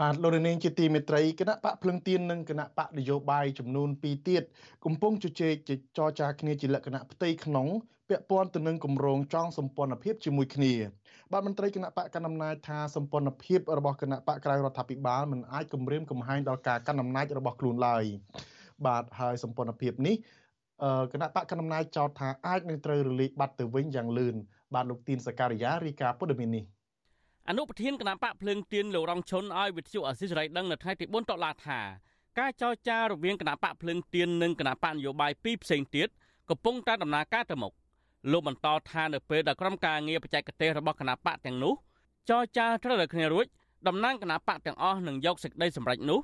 [SPEAKER 1] បាទលោកនាងជាទីមេត្រីគណៈបកភ្លឹងទៀននិងគណៈបកនយោបាយចំនួន2ទៀតកំពុងជជែកចរចាគ្នាជាលក្ខណៈផ្ទៃក្នុងពាក់ព័ន្ធទៅនឹងគម្រោងចងសម្ព័ន្ធភាពជាមួយគ្នាបាទមន្ត្រីគណៈបកកណ្ដាលអំណាចថាសម្ព័ន្ធភាពរបស់គណៈបកក្រៅរដ្ឋាភិបាលមិនអាចគម្រាមកំហែងដល់ការកាន់អំណាចរបស់ខ្លួនឡើយបាទហើយសម្ព័ន្ធភាពនេះគណៈបកកណ្ដាលអំណាចចោទថាអាចនឹងត្រូវរលាយបាត់ទៅវិញយ៉ាងលឿនបាទលោកទីនសការីយ៉ារីកាពុទ្ធមីនេះ
[SPEAKER 13] អនុប្រធានគណៈបកភ្លើងទៀនលោករងឈុនឲ្យវិទ្យុអសិរ័យដឹងនៅថ្ងៃទី4តុលាថាការចរចារវាងគណៈបកភ្លើងទៀននិងគណៈបកនយោបាយពីរផ្សេងទៀតកំពុងតែដំណើរការទៅមុខលោកបន្តថានៅពេលដែលក្រុមការងារបច្ចេកទេសរបស់គណៈបកទាំងនោះចរចាត្រូវតែគ្នារួចតំណាងគណៈបកទាំងអស់នឹងយកសេចក្តីសម្រេចនោះ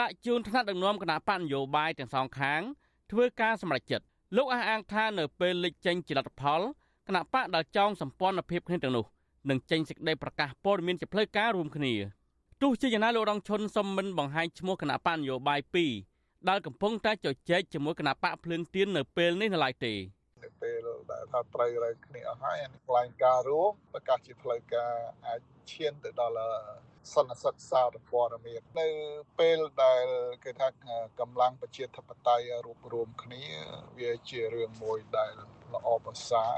[SPEAKER 13] ដាក់ជូនថ្នាក់ដឹកនាំគណៈបកនយោបាយទាំងសងខាង ធ្វើការសម្រេចចិត្តលោកអះអាងថានៅពេលលេចចេញជាលទ្ធផលគណៈបកដែលចងសម្ព័ន្ធភាពគ្នាទាំងនោះ នឹងចេញសេចក្តីប្រកាសព័ត៌មានជាផ្លូវការរួមគ្នាទោះជាយ៉ាងណាលោករងឈុនសុំមិនបង្ហាញឈ្មោះគណៈបញ្ញយោបាយ2ដែលកំពុងតែជជែកជាមួយគណៈបកភ្លើងទៀននៅពេលនេះនៅឡើយទេ
[SPEAKER 14] នៅពេលដែលថាត្រូវរើគ្នាអស់ហើយអានេះខ្លាំងការរួមប្រកាសជាផ្លូវការអាចឈានទៅដល់សន្និសិទសារព័ត៌មាននៅពេលដែលគេថាកម្លាំងប្រជាធិបតេយ្យរួបរวมគ្នាវាជារឿងមួយដែលល្អប្រសើរ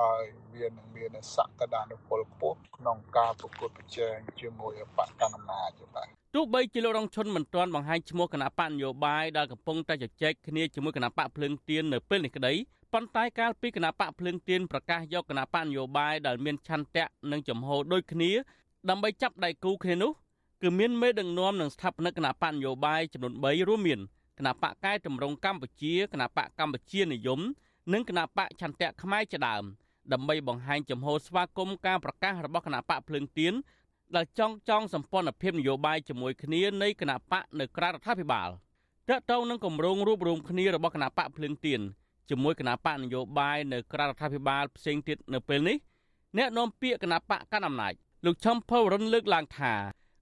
[SPEAKER 14] ហើយវានឹងមានសក្តានុពលខ្ពស់ក្នុងការប្រកួតប្រជែងជាមួយបកកណ្ដាលអំណាចបាទ
[SPEAKER 13] ទោះបីជាលោករងឈុនមិនទាន់បង្ហាញឈ្មោះគណៈបកនយោបាយដែលកំពុងតែជជែកគ្នាជាមួយគណៈបកភ្លើងទៀននៅពេលនេះក្តីប៉ុន្តែកាលពីគណៈបកភ្លើងទៀនប្រកាសយកគណៈបកនយោបាយដែលមានឆន្ទៈនិងចំហដូចគ្នាដើម្បីចាប់ដៃគូគ្នានោះគឺមានមេដឹកនាំនិងស្ថាបនិកគណៈបកនយោបាយចំនួន3រួមមានគណៈបកកែតម្រង់កម្ពុជាគណៈបកកម្ពុជានិយមនិងគណៈបកឆន្ទៈខ្មែរជាដើម ដើម្បីបង្ហាញចំហស្វាគមន៍ការប្រកាសរបស់គណៈបកភ្លើងទៀនដែលចង់ចង់សម្ព័ន្ធភាពនយោបាយជាមួយគ្នានៃគណៈបកនៅក្រៅរដ្ឋាភិបាលតកតងនឹងគម្រោងរួបរวมគ្នារបស់គណៈបកភ្លើងទៀនជាមួយគណៈបកនយោបាយនៅក្រៅរដ្ឋាភិបាលផ្សេងទៀតនៅពេលនេះអ្នកនាំពាក្យគណៈបកកណ្ដាលអំណាចលោកឈឹមផៅរុនលើកឡើងថា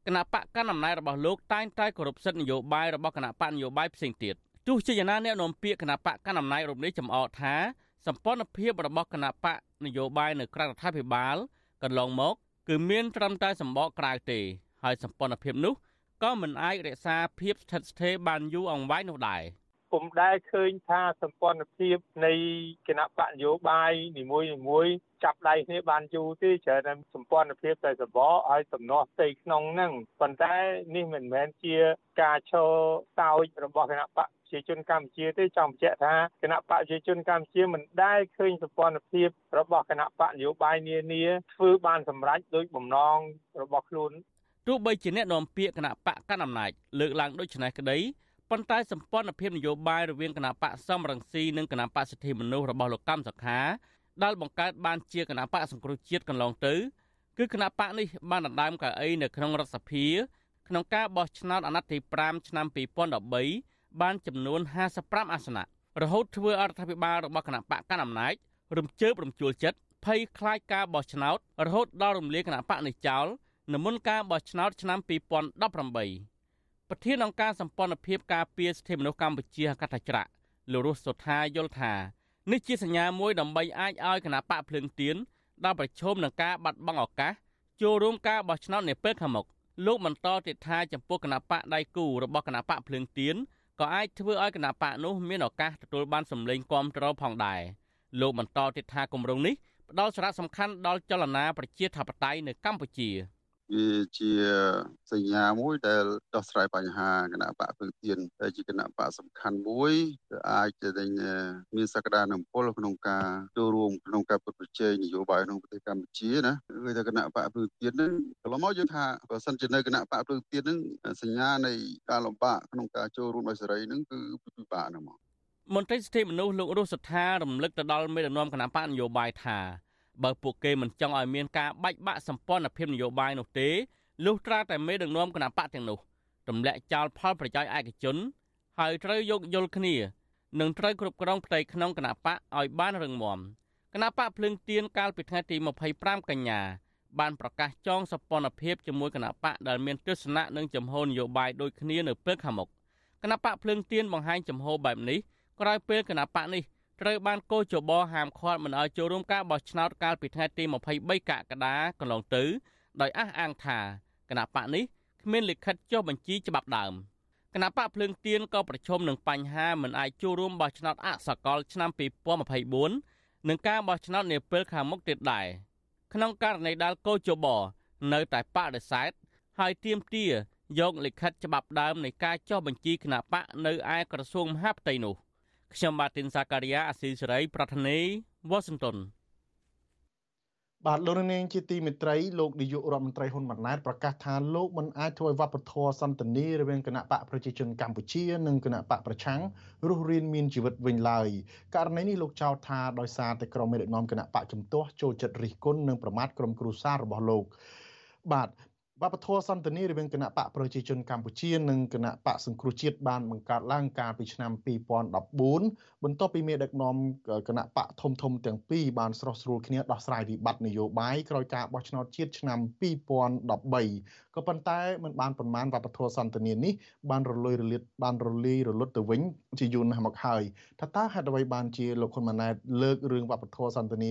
[SPEAKER 13] គណៈបកកណ្ដាលអំណាចរបស់លោកតែងតែគោរពសិទ្ធិនយោបាយរបស់គណៈបកនយោបាយផ្សេងទៀតទោះជាយ៉ាងណាអ្នកនាំពាក្យគណៈបកកណ្ដាលអំណាចរូបនេះចំអកថា សម្ព័ន្ធភាពរបស់គណៈបកនយោបាយនៅក្រៅរដ្ឋាភិបាលកន្លងមក គឺមានត្រឹមតែសម្បកក្រៅទេ ហើយសម្ព័ន្ធភាពនោះក៏មិនអាចរក្សាភាពស្ថិតស្ថេរបានយូរអង្វែងនោះដែរ
[SPEAKER 14] ពុំដែលឃើញថាសម្ព័ន្ធភាពនៃគណៈបកនយោបាយនីមួយមួយចាប់ដៃគ្នាបានយូរទេច្រើនតែសម្ព័ន្ធភាពតែសបកឲ្យសំណោះផ្ទៃក្នុងហ្នឹងប៉ុន្តែនេះមិនមែនជាការឈរតោចរបស់គណៈបក ប្រជាជនកម្ពុជាទេចង់បញ្ជាក់ថាគណៈបកប្រជាជនកម្ពុជាមិនដែលឃើញសម្ព័ន្ធភាពរបស់គណៈបកនយោបាយនានាធ្វើបានសម្រេចដោយបំណងរបស់ខ្លួន
[SPEAKER 13] ទោះបីជាអ្នកនាំពាក្យគណៈបកកណ្ដាលអំណាចលើកឡើងដូចនេះក្តីប៉ុន្តែសម្ព័ន្ធភាពនយោបាយរវាងគណៈបកសំរងស៊ីនិងគណៈបកសិទ្ធិមនុស្សរបស់លោកកម្មសខាដែលបង្កើតបានជាគណៈបកសង្គ្រោះជាតិកន្លងទៅគឺគណៈបកនេះបានដណ្ដើមកៅអីនៅក្នុងរដ្ឋសភាក្នុងការបោះឆ្នោតអាណត្តិទី5ឆ្នាំ2013 បានចំនួន55អាសនៈរហូតធ្វើអរដ្ឋាភិបាលរបស់គណៈបកកណ្ដាលអំណាចរំជើបរំជួលចិត្តភ័យខ្លាចការបោះឆ្នោតរហូតដល់រំលាយគណៈបកនេះចោលនៅមុនការបោះឆ្នោតឆ្នាំ2018ប្រធានអង្គការសម្ព័ន្ធភាពការពារសិទ្ធិមនុស្សកម្ពុជាកថាច្រាក់លោករស់សុថាយល់ថានេះជាសញ្ញាមួយដើម្បីអាចឲ្យគណៈបកភ្លើងទៀនដល់ប្រឈមនឹងការបាត់បង់ឱកាសចូលរួមការបោះឆ្នោតនាពេលខាងមុខលោកបន្តទៀតថាចំពោះគណៈបកដៃគូរបស់គណៈបកភ្លើងទៀន ក៏អាចធ្វើឲ្យគណៈបកនោះមានឱកាសទទួលបានសម្លេងគាំទ្រផងដែរលោកបន្តទៀតថាគម្រោងនេះផ្ដល់សារៈសំខាន់ដល់ចលនាប្រជាធិបតេយ្យនៅកម្ពុជា
[SPEAKER 15] វាជាសញ្ញាមួយដែលដោះស្រាយបញ្ហាគណៈបកពឹងទៀនដែលជាគណៈបកសំខាន់មួយដែលអាចទៅមានសក្តានុពលក្នុងការចូលរួមក្នុងការប្រជែងនយោបាយក្នុងប្រទេសកម្ពុជាណាគឺថាគណៈបកពឹងទៀនហ្នឹងកន្លងមកយើងថាបើសិនជានៅគណៈបកពឹងទៀនហ្នឹងសញ្ញានៃការលំបាកក្នុងការចូលរួមដោយសេរីហ្នឹងគឺពិបាកហ្នឹងមក
[SPEAKER 13] មន្ត្រីសិទ្ធិមនុស្សលោករស់សថារំលឹកទៅដល់មេដឹកនាំគណៈបកនយោបាយថា បើពួកគេមិនចង់ឲ្យមានការបែកបាក់សម្ព័ន្ធភាពនយោបាយនោះទេលុះត្រាតែមេដឹកនាំគណៈបកទាំងនោះទម្លាក់ចោលផលប្រយោជន៍ឯកជនហើយត្រូវយកយល់គ្នានិងត្រូវគ្រប់គ្រងផ្ទៃក្នុងគណៈបកឲ្យបានរឹងមាំគណៈបកភ្លើងទៀនកាលពីថ្ងៃទី25កញ្ញាបានប្រកាសចងសម្ព័ន្ធភាពជាមួយគណៈបកដែលមានទស្សនៈនិងចំហនយោបាយដូចគ្នានៅពេលខាងមុខគណៈបកភ្លើងទៀនបង្ហាញចំហបែបនេះក្រោយពេលគណៈបកនេះ ត្រូវបានកោជបហាមឃាត់មិនឲ្យចូលរួមការបោះឆ្នោតកាលពីថ្ងៃទី23កក្កដាកន្លងទៅដោយអះអាងថាគណៈបកនេះគ្មានលិខិតចុះបញ្ជីច្បាប់ដើមគណៈបកភ្លើងទៀនក៏ប្រឈមនឹងបញ្ហាមិនអាចចូលរួមបោះឆ្នោតអសកលឆ្នាំ2024និងការបោះឆ្នោតនាពេលខាងមុខទៀតដែរក្នុងករណីដែលកោជបនៅតែបដិសេធហើយទាមទារយកលិខិតច្បាប់ដើមនៃការចុះបញ្ជីគណៈបកនៅឯក្រសួងមហាផ្ទៃនោះ ខ្ញុំបាទទីនសាការីយ៉ាអាស៊ីសេរី ប្រធានីវ៉ាស៊ីនតោន
[SPEAKER 1] បាទលោកនាងជាទីមេត្រីលោកនាយករដ្ឋមន្ត្រីហ៊ុនម៉ាណែតប្រកាសថាលោកមិនអាចធ្វើឲ្យវប្បធម៌សន្តិនិរវាងគណៈបកប្រជាជនកម្ពុជានិងគណៈបកប្រឆាំងរស់រានមានជីវិតវិញឡើយករណីនេះលោកចោទថាដោយសារតែក្រុមមេដឹកនាំគណៈបកជំទាស់ចូលចិត្តរិះគន់និងប្រមាថក្រុមគ្រួសាររបស់លោកបាទ វប្បធម៌សន្តិនិរវាងគណៈបកប្រជាជនកម្ពុជានិងគណៈបកសង្គ្រោះជាតិបានបង្កើតឡើងកាលពីឆ្នាំ2014បន្ទាប់ពីមេដឹកនាំគណៈបកធំធំទាំងពីរបានស្រោះស្រួលគ្នាដោះស្រាយវិបត្តិនយោបាយក្រោយការបោះឆ្នោតជាតិឆ្នាំ2013 ក៏ប៉ុន្តែมันបានប្រមាណវប្បធម៌សន្តិនិនេះបានរលុយរលាតបានរលាយរលត់ទៅវិញជាយូរណាស់មកហើយថាតើហេតុអ្វីបានជាលោកហ៊ុនម៉ាណែតលើករឿងវប្បធម៌សន្តិនិ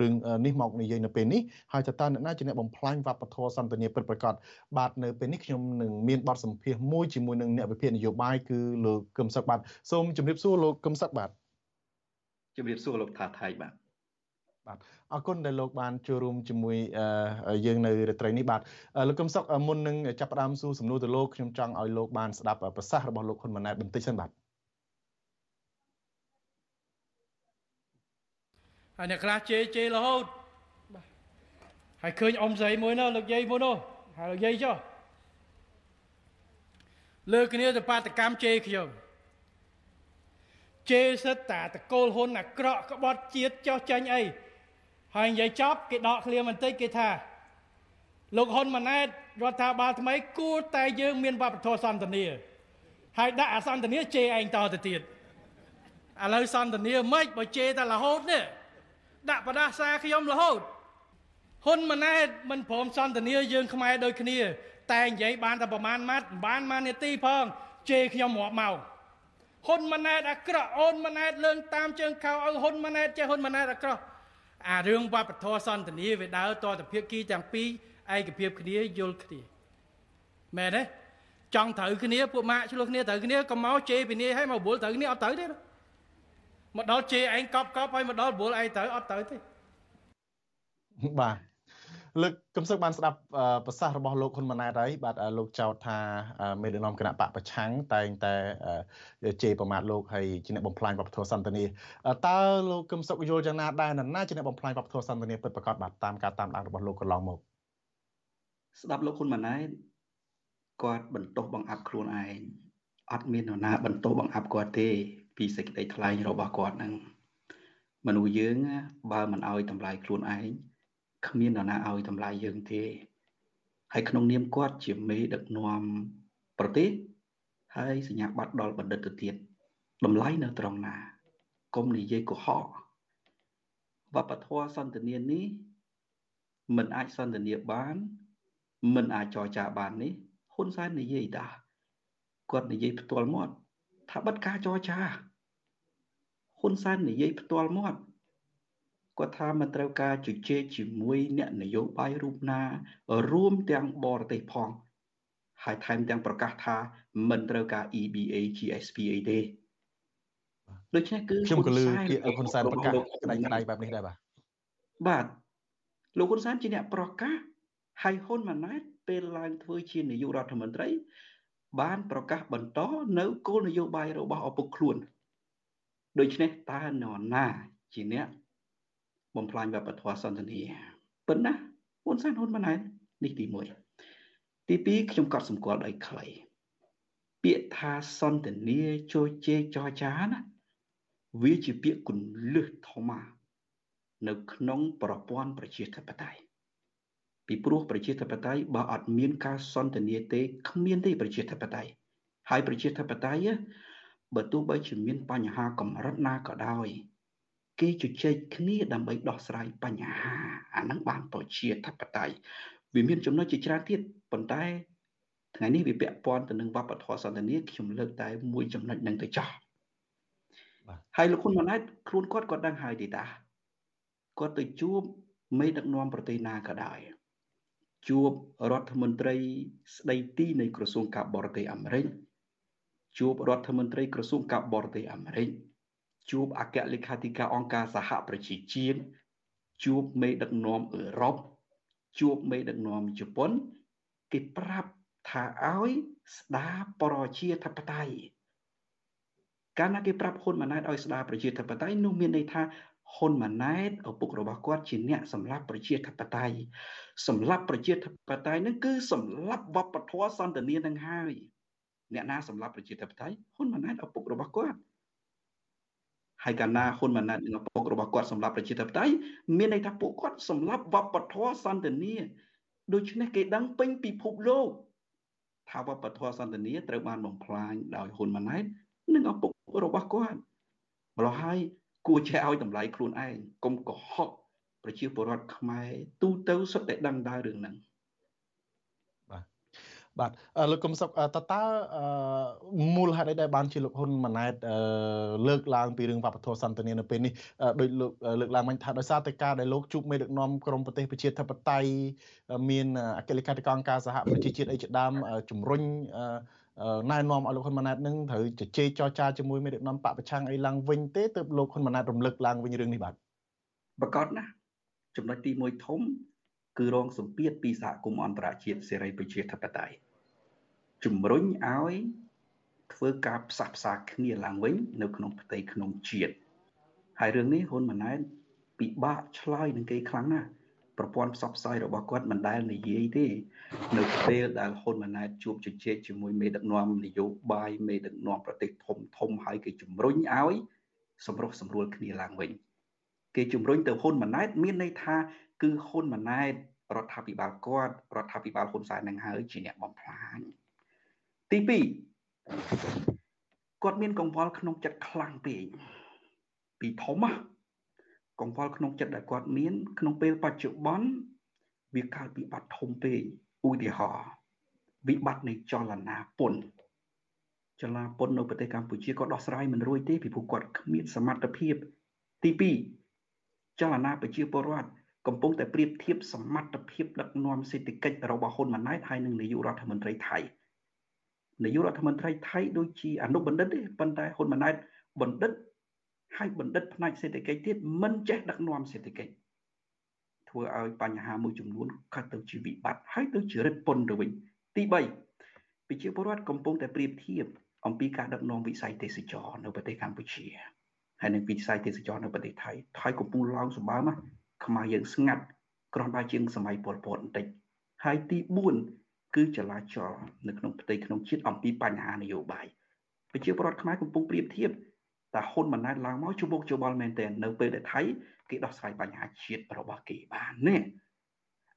[SPEAKER 1] រឿងនេះមកនិយាយនៅពេលនេះហើយតើតើអ្នកណាជាអ្នកបំផ្លាញវប្បធម៌សន្តិនិពិតប្រាកដបាទនៅពេលនេះខ្ញុំនឹងមានបទសម្ភាសន៍មួយជាមួយនឹងអ្នកវិភាគនយោបាយគឺលោកកឹមសុខបាទសូមជម្រាបសួរលោកកឹមសុខបាទ
[SPEAKER 16] ជម្រាបសួរលោកថាថៃបាទ
[SPEAKER 1] បាទអរគុណដែលលោកបានចូលរួមជាមួយយើងនៅរាត្រីនេះបាទលោកកឹមសុខមុននឹងចាប់ផ្ដើមសួរសំណួរទៅលោកខ្ញុំចង់ឲ្យលោកបានស្ដាប់ប្រសាសន៍របស់លោកហ៊ុនម៉ាណែតបន្តិចសិនបាទ
[SPEAKER 17] ហើយអ្នកខ្លះជេរជេររហូតបាទហើយឃើញអ៊ំស្រីមួយនោះលោកយាយមួយនោះហើយលោកយាយចុះលើគ្នាទៅបាតកម្មជេរខ្ញុំជេរសិតតាតកូលហ៊ុនអាក្រក់ក្បត់ជាតិចោះចាញ់អី ហើយនិយាយចប់គេដកឃ្លាបន្តិចគេថា លោកហ៊ុនម៉ាណែតរដ្ឋាភិបាលថ្មីគួរតែយើងមានវប្បធម៌សន្តិនិហើយដាក់អាសន្តិនិជេរឯងតទៅទៀតឥឡូវសន្តិនិមិនបើជេរតែរហូតនេះដាក់បដាសាខ្ញុំរហូតហ៊ុនម៉ាណែតមិនព្រមសន្តានាយើងខ្មែរដូចគ្នា តែនិយាយបានតែប្រមាណម៉ាត់បានម៉ាននាទីផងជេរខ្ញុំរាប់មកហ៊ុនម៉ាណែតអាក្រក់អូនម៉ាណែតលើងតាមជើងខោឲ្យហ៊ុនម៉ាណែតចេះហ៊ុនម៉ាណែតអាក្រក់ អារឿងវប្បធម៌សន្តានាវាដើរតទៅភាគីទាំងពីរឯកភាពគ្នាយល់គ្នាមែនទេចង់ត្រូវគ្នាពួកម៉ាក់ឆ្លោះគ្នាត្រូវគ្នាក៏មកជេរពីនេះឲ្យមកបុលត្រូវគ្នាអត់ត្រូវទេមកដល់ជេរឯងកប់កប់ឲ្យមកដល់បុលឯងត្រូវអត់ត្រូវទេ
[SPEAKER 1] បាទ លើកកំសឹកបានស្ដាប់ប្រសាសន៍របស់លោកហ៊ុនម៉ាណែតហើយបាទលោកចោទថាមេដឹកនាំគណៈបកប្រឆាំងតែងតែជេរប្រមាថលោកហើយជាអ្នកបំផ្លាញវប្បធម៌សន្តិនិតើលោកកឹមសុខយល់យ៉ាងណាដែរនរណាជាអ្នកបំផ្លាញវប្បធម៌សន្តិនិពិតប្រាកដបាទតាមការតាមដានរបស់លោកកន្លងមក
[SPEAKER 16] ស្ដាប់លោកហ៊ុនម៉ាណែតគាត់បន្ទោសបង្អាប់ខ្លួនឯងអត់មាននរណាបន្ទោសបង្អាប់គាត់ទេ ពីសេចក្តីថ្លែងរបស់គាត់នឹងមនុស្សយើងបើមិនអោយតម្លៃខ្លួនឯង គ្មាននរណាឲ្យតម្លៃយើងទេហើយក្នុងនាមគាត់ជាមេដឹកនាំប្រទេសហើយសញ្ញាបត្រដល់បណ្ឌិតទៅទៀតតម្លៃនៅត្រង់ណាកុំនិយាយកុហកវប្បធម៌សន្តានានេះមិនអាចសន្តានាបានមិនអាចចរចាបាននេះហ៊ុនសែននិយាយតាគាត់និយាយផ្ទាល់មាត់ថាបិទការចរចាហ៊ុនសែននិយាយផ្ទាល់មាត់ គាត់ថាមិនត្រូវការជជែកជាមួយអ្នកនយោបាយរូបណា រួមទាំងបរទេសផង ហើយថែមទាំងប្រកាសថាមិនត្រូវការ EBA GSP អីទេដូច្នេះគឺ
[SPEAKER 1] ខ្ញុំក៏លើពាក្យហ៊ុនសែនប្រកាសក្តាច់ក្តាយបែបនេះដែរបាទ
[SPEAKER 16] បាទលោកហ៊ុនសែនជាអ្នកប្រកាសហើយហ៊ុនម៉ាណែតពេលឡើងធ្វើជានាយករដ្ឋមន្ត្រី បានប្រកាសបន្តនៅគោលនយោបាយរបស់ឪពុកខ្លួនដូច្នេះតើនរណាជាអ្នក បំផ្លាញវប្បធម៌សន្តិនិប៉ុន្តែហ៊ុនសែនហ៊ុនម៉ាណែតនេះទី1ទី2ខ្ញុំក៏សម្គាល់ដោយខ្លីពាក្យថាសន្តិនិចូលជេរចរចាណាវាជាពាក្យគន្លឹះធម្មនៅក្នុងប្រព័ន្ធប្រជាធិបតេយ្យពីព្រោះប្រជាធិបតេយ្យបើអត់មានការសន្តិនិទេគ្មានទេប្រជាធិបតេយ្យហើយប្រជាធិបតេយ្យបើទោះបីជាមានបញ្ហាកម្រិតណាក៏ដោយ គេជជែកគ្នាដើម្បីដោះស្រាយបញ្ហាអាហ្នឹងបានប្រជាធិបតេយ្យវាមានចំណុចជាច្រើនទៀតប៉ុន្តែថ្ងៃនេះវាពាក់ព័ន្ធទៅនឹងវប្បធម៌សន្តិនិកខ្ញុំលើកតែមួយចំណុចហ្នឹងទៅចោះហើយលោកហ៊ុនម៉ាណែតខ្លួនគាត់គាត់ដឹងហើយទេតាគាត់ទៅជួបមេដឹកនាំប្រទេសណាក៏ដោយជួបរដ្ឋមន្ត្រីស្ដីទីនៃក្រសួងការបរទេសអាមេរិកជួបរដ្ឋមន្ត្រីក្រសួងការបរទេសអាមេរិក ជួបអគ្គលេខាធិការអង្គការសហប្រជាជាតិជួបមេដឹកនាំអឺរ៉ុបជួបមេដឹកនាំជប៉ុនគេប្រាប់ថាឲ្យស្ដារប្រជាធិបតេយ្យកាលណាគេប្រាប់ហ៊ុនម៉ាណែតឲ្យស្ដារប្រជាធិបតេយ្យនោះមានន័យថាហ៊ុនម៉ាណែតឪពុករបស់គាត់ជាអ្នកសម្លាប់ប្រជាធិបតេយ្យសម្លាប់ប្រជាធិបតេយ្យនឹងគឺសម្លាប់វប្បធម៌សន្តានានឹងហើយអ្នកណាសម្លាប់ប្រជាធិបតេយ្យហ៊ុនម៉ាណែតឪពុករបស់គាត់ ហើយកាលណាហ៊ុនម៉ាណែតនិងឪពុករបស់គាត់សម្រាប់ប្រជាធិបតេយ្យមានន័យថាពួកគាត់សម្រាប់វប្បធម៌សន្តិនិដូច្នេះគេដឹងពេញពិភពលោកថាវប្បធម៌សន្តានាត្រូវបានបំផ្លាញដោយហ៊ុនម៉ាណែតនិងឪពុករបស់គាត់ម្ល៉េះហើយគួរចេះឲ្យតម្លៃខ្លួនឯងកុំកុហកប្រជាពលរដ្ឋខ្មែរទូទៅសុទ្ធតែដឹងដែររឿងហ្នឹង
[SPEAKER 1] បាទលោកកឹមសុខតើតើមូលហេតុអីដែលបានជាលោកហ៊ុនម៉ាណែតលើកឡើងពីរឿងវប្បធម៌សន្តានានៅពេលនេះដោយលោកលើកឡើងមិញថាដោយសារតែការដែលលោកជួបមេដឹកនាំក្រមប្រទេសប្រជាធិបតេយ្យមានអគ្គលេខាធិការការសហប្រជាជាតិអីជាដើមជំរុញណែនាំឲ្យលោកហ៊ុនម៉ាណែតនឹងត្រូវជជែកចរចាជាមួយមេដឹកនាំបពប្រឆាំងអីឡើងវិញទេទើបលោកហ៊ុនម៉ាណែតរំលឹកឡើងវិញរឿងនេះបាទ
[SPEAKER 16] ប្រកាសណាចំណុចទី1ធំ គឺរងសម្ពាធពីសហគមន៍អន្តរជាតិសេរីប្រជាធិបតេយ្យជំរុញឲ្យធ្វើការផ្សះផ្សាគ្នាឡើងវិញ នៅក្នុងផ្ទៃក្នុងជាតិហើយរឿងនេះហ៊ុនម៉ាណែតពិបាកឆ្លើយនឹងគេខ្លាំងណាស់ប្រព័ន្ធផ្សព្វផ្សាយរបស់គាត់មិនដែលនិយាយទេ នៅពេលដែលហ៊ុនម៉ាណែតជួបជជែកជាមួយមេដឹកនាំនយោបាយមេដឹកនាំប្រទេសធំធំហើយគេជំរុញឲ្យសម្រុះសម្រួលគ្នាឡើងវិញ គេជំរុញទៅហ៊ុនម៉ាណែតមានន័យថាគឺហ៊ុនម៉ាណែត រដ្ឋាភិបាលគាត់រដ្ឋាភិបាលហ៊ុនសែននឹងហើយជាអ្នកបំផ្លាញទី2គាត់មានកង្វល់ក្នុងចិត្តខ្លាំងពេកពីធំណាកង្វល់ក្នុងចិត្តដែលគាត់មាន ក្នុងពេលបច្ចុប្បន្នវាកើតវិបត្តិធំពេកឧទាហរណ៍វិបត្តិនៃចលនាពន្ធចលនាពន្ធនៅប្រទេសកម្ពុជាក៏ដោះស្រាយមិនរួចទេពីព្រោះគាត់គ្មានសមត្ថភាពទី2ចលនាប្រជាពលរដ្ឋ កំពុងតែប្រៀបធៀបសមត្ថភាពដឹកនាំសេដ្ឋកិច្ចរបស់ហ៊ុនម៉ាណែតហើយនិងនាយករដ្ឋមន្ត្រីថៃនាយករដ្ឋមន្ត្រីថៃដូចជាអនុបណ្ឌិតទេប៉ុន្តែហ៊ុនម៉ាណែតបណ្ឌិតហើយបណ្ឌិតផ្នែកសេដ្ឋកិច្ចទៀតមិនចេះដឹកនាំសេដ្ឋកិច្ចធ្វើឲ្យបញ្ហាមួយចំនួនកើតទៅជាវិបត្តិហើយទៅជារិទ្ធពន្ធទៅវិញទី3ប្រជាពលរដ្ឋកំពុងតែប្រៀបធៀបអំពីការដឹកនាំវិស័យទេសចរនៅប្រទេសកម្ពុជាហើយនឹងវិស័យទេសចរនៅប្រទេសថៃថៃកំពុងឡើងសម្បើម ខ្មែរយើងស្ងាត់ក្រំបើជាងសម័យពលពតបន្តិចហើយទី4គឺចលាចលនៅក្នុងផ្ទៃក្នុងជាតិអំពីបញ្ហានយោបាយប្រជាពលរដ្ឋខ្មែរកំពុងប្រៀបធៀបតាហ៊ុនម៉ាណែតឡើងមកជួបមុខជួបបល់មែនទែននៅពេលដែលថៃគេដោះស្រាយបញ្ហាជាតិរបស់គេបាននេះ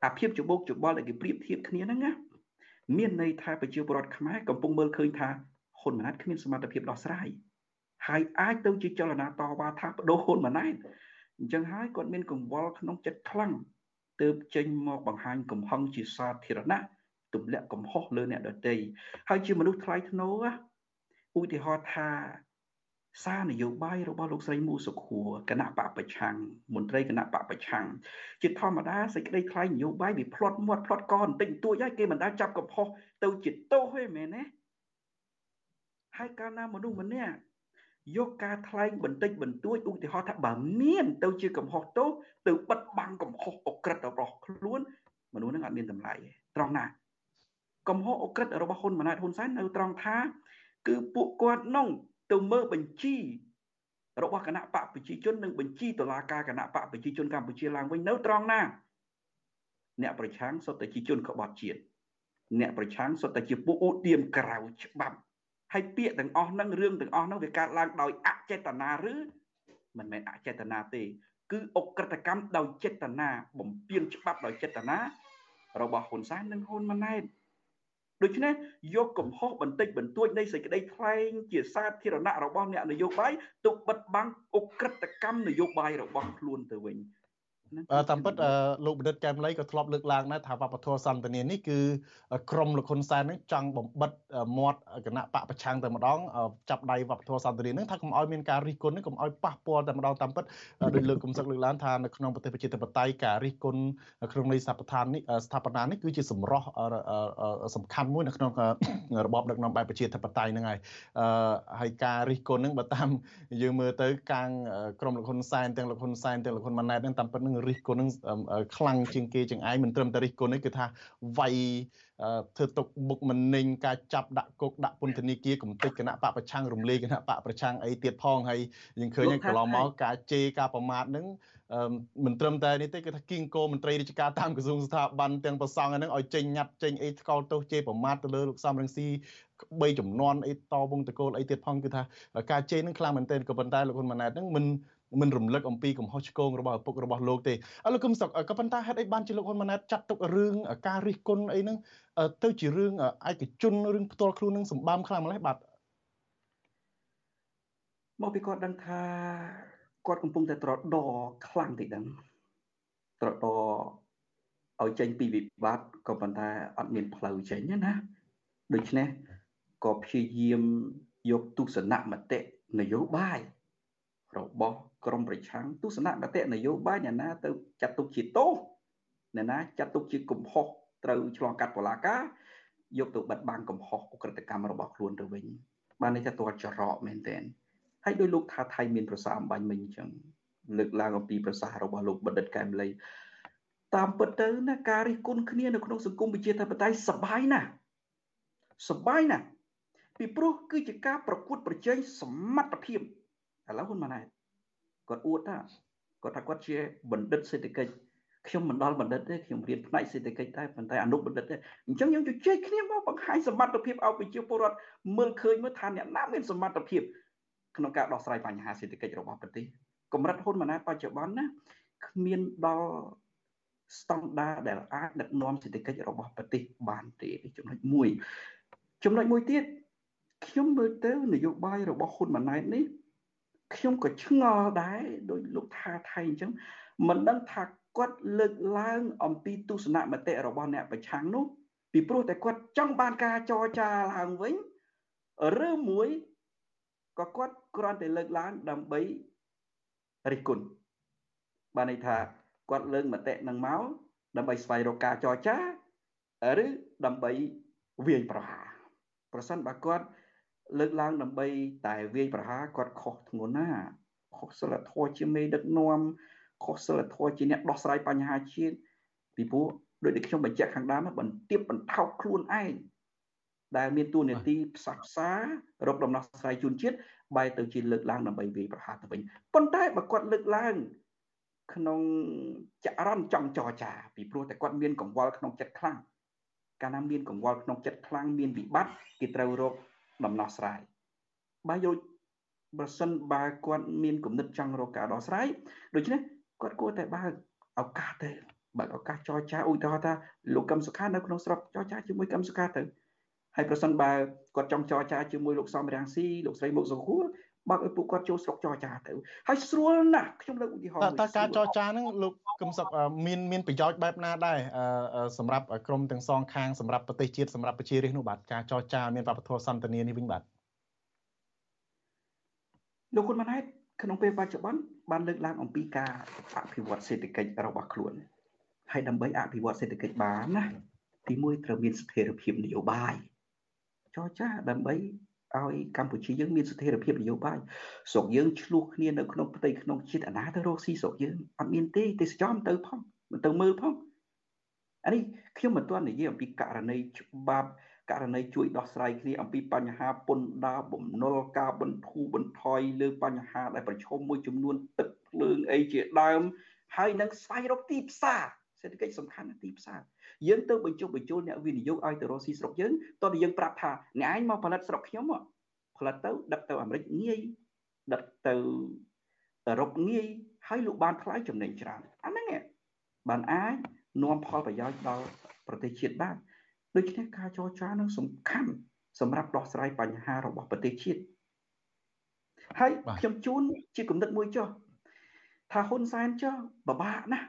[SPEAKER 16] អាភាពជួបមុខជួបបល់ដែលគេប្រៀបធៀបគ្នាហ្នឹងណាមានន័យថាប្រជាពលរដ្ឋខ្មែរកំពុងមើលឃើញថាហ៊ុនម៉ាណែតគ្មានសមត្ថភាពដោះស្រាយហើយអាចទៅជាចលនាតវ៉ាថាបដូរហ៊ុនម៉ាណែត អញ្ចឹងហើយគាត់មានកង្វល់ក្នុងចិត្តខ្លាំងទើបចេញមកបង្ហាញកំហឹងជាសាធារណៈទម្លាក់កំហុសលើអ្នកដទៃហើយជាមនុស្សថ្លៃថ្នូរឧទាហរណ៍ថាសារនយោបាយរបស់លោកស្រីមូសុខួរគណៈបកប្រឆាំងមន្ត្រីគណៈបកប្រឆាំងជាធម្មតាសេចក្តីថ្លែងនយោបាយវាផ្្លាត់មាត់ផ្្លាត់កបន្តិចតួចហើយគេមិនដែលចាប់កំហុសទៅជាទោសទេមែនទេហើយកាលណាមនុស្សម្នាក់ យកការថ្លែងបន្តិចបន្តួចឧទាហរណ៍ថាបើមានទៅជាកំហុសទោសទៅបិទបាំងកំហុសអក្រិតរបស់ខ្លួនមនុស្សនឹងអត់មានតម្លៃទេត្រង់ណាកំហុសអក្រិតរបស់ហ៊ុនម៉ាណែតហ៊ុនសែននៅត្រង់ថា គឺពួកគាត់នោះទៅមើលបញ្ជីរបស់គណៈបកប្រជាជននិងបញ្ជីតុលាការគណៈបកប្រជាជនកម្ពុជាឡើងវិញនៅត្រង់ណា អ្នកប្រឆាំងសុទ្ធតែជាជនក្បត់ជាតិអ្នកប្រឆាំងសុទ្ធតែជាពួកឧទាមក្រៅច្បាប់ ហើយពាក្យទាំងអស់ហ្នឹងរឿងទាំងអស់ហ្នឹងវាកើតឡើងដោយអចេតនាឬមិនមែនអចេតនាទេ គឺអក្រិតកម្មដោយចេតនាបំពានច្បាប់ដោយចេតនារបស់ហ៊ុនសែននិងហ៊ុនម៉ាណែតដូច្នេះយកកំហុសបន្តិចបន្តួចនៃសេចក្តីថ្លែងជាសាធារណៈរបស់អ្នកនយោបាយទុកបិទបាំងអក្រិតកម្មនយោបាយរបស់ខ្លួនទៅវិញ
[SPEAKER 1] តាមពិតលោកបណ្ឌិតកែមលីក៏ធ្លាប់លើកឡើងដែរថាវប្បធម៌សន្តានានេះគឺក្រមលោកហ៊ុនសែននឹងចង់បំបិតមាត់គណៈបកប្រឆាំងតែម្ដងចាប់ដៃវប្បធម៌សន្តានានឹងថាកុំឲ្យមានការរិះគន់នឹងកុំឲ្យប៉ះពាល់តែម្ដងតាមពិតដោយលើកគំសឹកលើកឡើងថានៅក្នុងប្រទេសប្រជាធិបតេយ្យការរិះគន់ក្នុងន័យស្ថាបនានេះស្ថាបនានេះគឺជាសម្រស់សំខាន់មួយនៅក្នុងរបបដឹកនាំបែបប្រជាធិបតេយ្យហ្នឹងហើយហើយការរិះគន់នឹងបើតាមយើងមើលទៅកាងក្រមលោកហ៊ុនសែនទាំងលោកហ៊ុនសែនទាំងលោកហ៊ុនម៉ាណែតនឹងតាមពិតនឹងរិះគន់នឹងខ្លាំងជាងគេជាងឯងមិនត្រឹមតែរិះគន់នេះគឺថាវាយធ្វើទុកបុកម្នេញការចាប់ដាក់គុកដាក់ពន្ធនាគារកំទេចគណៈបកប្រឆាំងរំលាយគណៈបកប្រឆាំងអីទៀតផងហើយយើងឃើញកន្លងមកការជេរការប្រមាថនឹងមិនត្រឹមតែនេះទេគឺថាគៀងគោមន្ត្រីរាជការតាមក្រសួងស្ថាប័នទាំងប្រសង់ហ្នឹងឲ្យចេញញត្តិចេញអីថ្កោលទោសជេរប្រមាថទៅលើលោកសំរងស៊ីបីចំនួនអីតវងតកូលអីទៀតផងគឺថាការជេរនឹងខ្លាំងមែនទែនក៏ប៉ុន្តែលោកហ៊ុនម៉ាណែតហ្នឹងមិន មិនរំលឹកអំពីកំហុសឆ្គងរបស់ឪពុករបស់លោកទេអើលោកកឹមសុខក៏ប៉ុន្តែហេតុអីបានជាលោកហ៊ុនម៉ាណែតចាត់ទុករឿងការរិះគន់អីហ្នឹងទៅជារឿងឯកជនរឿងផ្ទាល់ខ្លួននឹងសម្បំខ្លាំងម្ល៉េះបាទ
[SPEAKER 16] មកពីគាត់ដឹងថាគាត់កំពុងតែត្រដរខ្លាំងតិចហ្នឹងត្រដរឲ្យចេញពីវិបត្តិក៏ប៉ុន្តែអត់មានផ្លូវចេញណាដូច្នេះក៏ព្យាយាមយកទស្សនៈមតិនយោបាយរបស់ ក្រមប្រឆាំងទស្សនៈមតិនយោបាយអ្នកណាទៅចាត់ទុកជាទោសអ្នកណាចាត់ទុកជាកំហុសត្រូវឆ្លងកាត់បលាការយកទៅបិទបាំងកំហុសអ ுக ្រិតកម្មរបស់ខ្លួនទៅវិញបាននេះថាតើចរកមែនទែនហើយដោយលោកថាថៃមានប្រសាអំបញ្ញមិញអញ្ចឹងលើកឡើងអំពីប្រសារបស់លោកបណ្ឌិតកែមលីតាមពិតទៅណាការរិះគន់គ្នានៅក្នុងសង្គមប្រជាធិបតេយ្យសបាយណាស់សបាយណាស់ពីព្រោះគឺជាការប្រកួតប្រជែងសមត្ថភាពឥឡូវហ៊ុនម៉ាណែត គាត់អួតថាគាត់ថាគាត់ជាបណ្ឌិតសេដ្ឋកិច្ចខ្ញុំមិនដល់បណ្ឌិតទេខ្ញុំរៀនផ្នែកសេដ្ឋកិច្ចតែប៉ុន្តែអនុបណ្ឌិតទេអញ្ចឹងយើងជជែកគ្នាមកបង្ហាញសមត្ថភាពឲ្យប្រជាពលរដ្ឋមើលឃើញមើលថាអ្នកណាមានសមត្ថភាពក្នុងការដោះស្រាយបញ្ហាសេដ្ឋកិច្ចរបស់ប្រទេសកម្រិតហ៊ុនម៉ាណែតបច្ចុប្បន្នណាគ្មានដល់ស្តង់ដារដែលអាចដឹកនាំសេដ្ឋកិច្ចរបស់ប្រទេសបានទេចំណុចមួយចំណុចមួយទៀតខ្ញុំមើលទៅនយោបាយរបស់ហ៊ុនម៉ាណែតនេះ ខ្ញុំក៏ឆ្ងល់ដែរដោយលោកថាថៃអញ្ចឹងមិនដឹងថាគាត់លើកឡើងអំពីទស្សនៈមតិរបស់អ្នកប្រឆាំងនោះពីព្រោះតែគាត់ចង់បានការចរចាឡើងវិញឬមួយក៏គាត់គ្រាន់តែលើកឡើងដើម្បីរិះគន់បានន័យថាគាត់លើកមតិនឹងមកដើម្បីស្វែងរកការចរចាឬដើម្បីវាយប្រហារប្រសិនបើគាត់ លើកឡើងដើម្បីតែវាយប្រហារគាត់ខុសធ្ងន់ណាខុសសិលធម៌ជាមេដឹកនាំខុសសិលធម៌ជាអ្នកដោះស្រាយបញ្ហាជាតិពីព្រោះដោយដែលខ្ញុំបញ្ជាក់ខាងដើមបន្ទាបបន្ថោកខ្លួនឯងដែលមានតួនាទីផ្សះផ្សារកដំណោះស្រាយជូនជាតិបែរទៅជាលើកឡើងដើម្បីវាយប្រហារទៅវិញប៉ុន្តែបើគាត់លើកឡើងក្នុងចរន្តចង់ចរចាពីព្រោះតែគាត់មានកង្វល់ក្នុងចិត្តខ្លាំងកាលណាមានកង្វល់ក្នុងចិត្តខ្លាំងមានវិបត្តិគេត្រូវរក ដំណោះស្រាយបើយកប្រសិនបើគាត់មានគំនិតចង់រកការដោះស្រាយដូច្នេះគាត់គួរតែបើកឱកាសទៅបើកឱកាសចរចាឧទាហរណ៍ថាលោកកឹមសុខានៅក្នុងស្រុកចរចាជាមួយកឹមសុខាទៅហើយប្រសិនបើគាត់ចង់ចរចាជាមួយលោកសំរាំងស៊ីលោកស្រីមុកសុខួរ បើឲ្យពួកគាត់ចូលស្រុកចរចាទៅហើយស្រួលណាស់ខ្ញុំលើកឧទាហរណ៍
[SPEAKER 1] តើការចរចាហ្នឹងលោកកឹមសុខមានមានប្រយោជន៍បែបណាដែរសម្រាប់ក្រមទាំងសងខាងសម្រាប់ប្រទេសជាតិសម្រាប់ប្រជារាស្ត្រនោះបាទការចរចាមានវប្បធម៌សន្តិនិកនេះវិញបាទ
[SPEAKER 16] លោកហ៊ុនម៉ាណែតក្នុងពេលបច្ចុប្បន្នបានលើកឡើងអំពីការអភិវឌ្ឍសេដ្ឋកិច្ចរបស់ខ្លួនហើយដើម្បីអភិវឌ្ឍសេដ្ឋកិច្ចបានណាទីមួយត្រូវមានស្ថិរភាពនយោបាយចរចាដើម្បី ឲ្យកម្ពុជាយើងមានស្ថិរភាពនយោបាយស្រុកយើងឆ្លោះគ្នានៅក្នុងផ្ទៃក្នុងជាតិអាណាទៅរកស៊ីស្រុកយើងអត់មានទេទេសចរទៅផងមិនទៅមើលផងអានេះខ្ញុំមិនទាន់និយាយអំពីករណីច្បាប់ករណីជួយដោះស្រាយគ្នាអំពីបញ្ហាពន្ធដារបំណុលការបន្ធូរបន្ថយលើបញ្ហាដែលប្រឈមមួយចំនួនទឹកភ្លើងអីជាដើមហើយនឹងស្វែងរកទីផ្សារសេដ្ឋកិច្ចសំខាន់ទីផ្សារ យើងទៅបញ្ចុះបញ្ចូលអ្នកវិនិយោគឲ្យទៅរកស៊ីស្រុកយើងតោះយើងប្រាប់ថាអ្នកឯងមកផលិតស្រុកខ្ញុំផលិតទៅដឹកទៅអាមេរិកងាយដឹកទៅអឺរ៉ុបងាយហើយលោកបានថ្លៃចំណេញច្រើនអាហ្នឹងបានអាចនាំផលប្រយោជន៍ដល់ប្រទេសជាតិបានដូច្នេះការចរចានឹងសំខាន់សម្រាប់ដោះស្រាយបញ្ហារបស់ប្រទេសជាតិហើយខ្ញុំជូនជាគំនិតមួយចុះថាហ៊ុនសែនចុះបបាក់ណាស់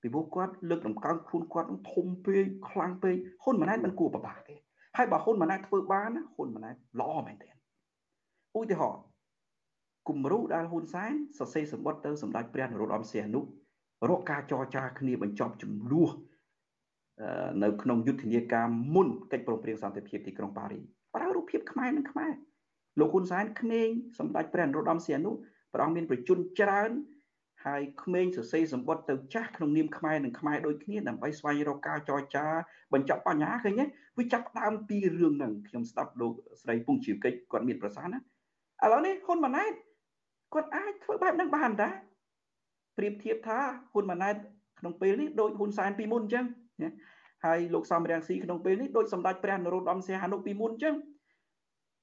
[SPEAKER 16] ពីព្រោះគាត់លើកតម្កើងខ្លួនគាត់ធំពេកខ្លាំងពេកហ៊ុនម៉ាណែតមិនគួរបបាក់ទេហើយបើហ៊ុនម៉ាណែតធ្វើបានណាហ៊ុនម៉ាណែតល្អមែនទែនឧទាហរណ៍គំរូដែលហ៊ុនសែនសរសេរសម្បត្តិទៅសម្ដេចព្រះនរោត្តមសីហនុរកការចរចាគ្នាបញ្ចប់ចំនួននៅក្នុងយុទ្ធនាការមុនកិច្ចព្រមព្រៀងសន្តិភាពទីក្រុងប៉ារីប្រើរូបភាពខ្មែរនិងខ្មែរលោកហ៊ុនសែនក្មេងសម្ដេចព្រះនរោត្តមសីហនុព្រះអង្គមានប្រជជនច្រើន ហើយក្មេងសរសេរសម្បត្តិទៅចាស់ក្នុងនាមខ្មែរនិងខ្មែរដូចគ្នាដើម្បីស្វែងរកការចរចាបញ្ចប់បញ្ហាឃើញទេវាចាប់ដើមពីរឿងហ្នឹងខ្ញុំស្ដាប់លោកស្រីពងជីវកិច្ចគាត់មានប្រសាសន៍ណាឥឡូវនេះហ៊ុនម៉ាណែតគាត់អាចធ្វើបែបហ្នឹងបានតាប្រៀបធៀបថាហ៊ុនម៉ាណែតក្នុងពេលនេះដូចហ៊ុនសែនពីមុនអញ្ចឹងណាហើយលោកសំរងស៊ីក្នុងពេលនេះដូចសម្ដេចព្រះនរោត្តមសីហនុពីមុនអញ្ចឹង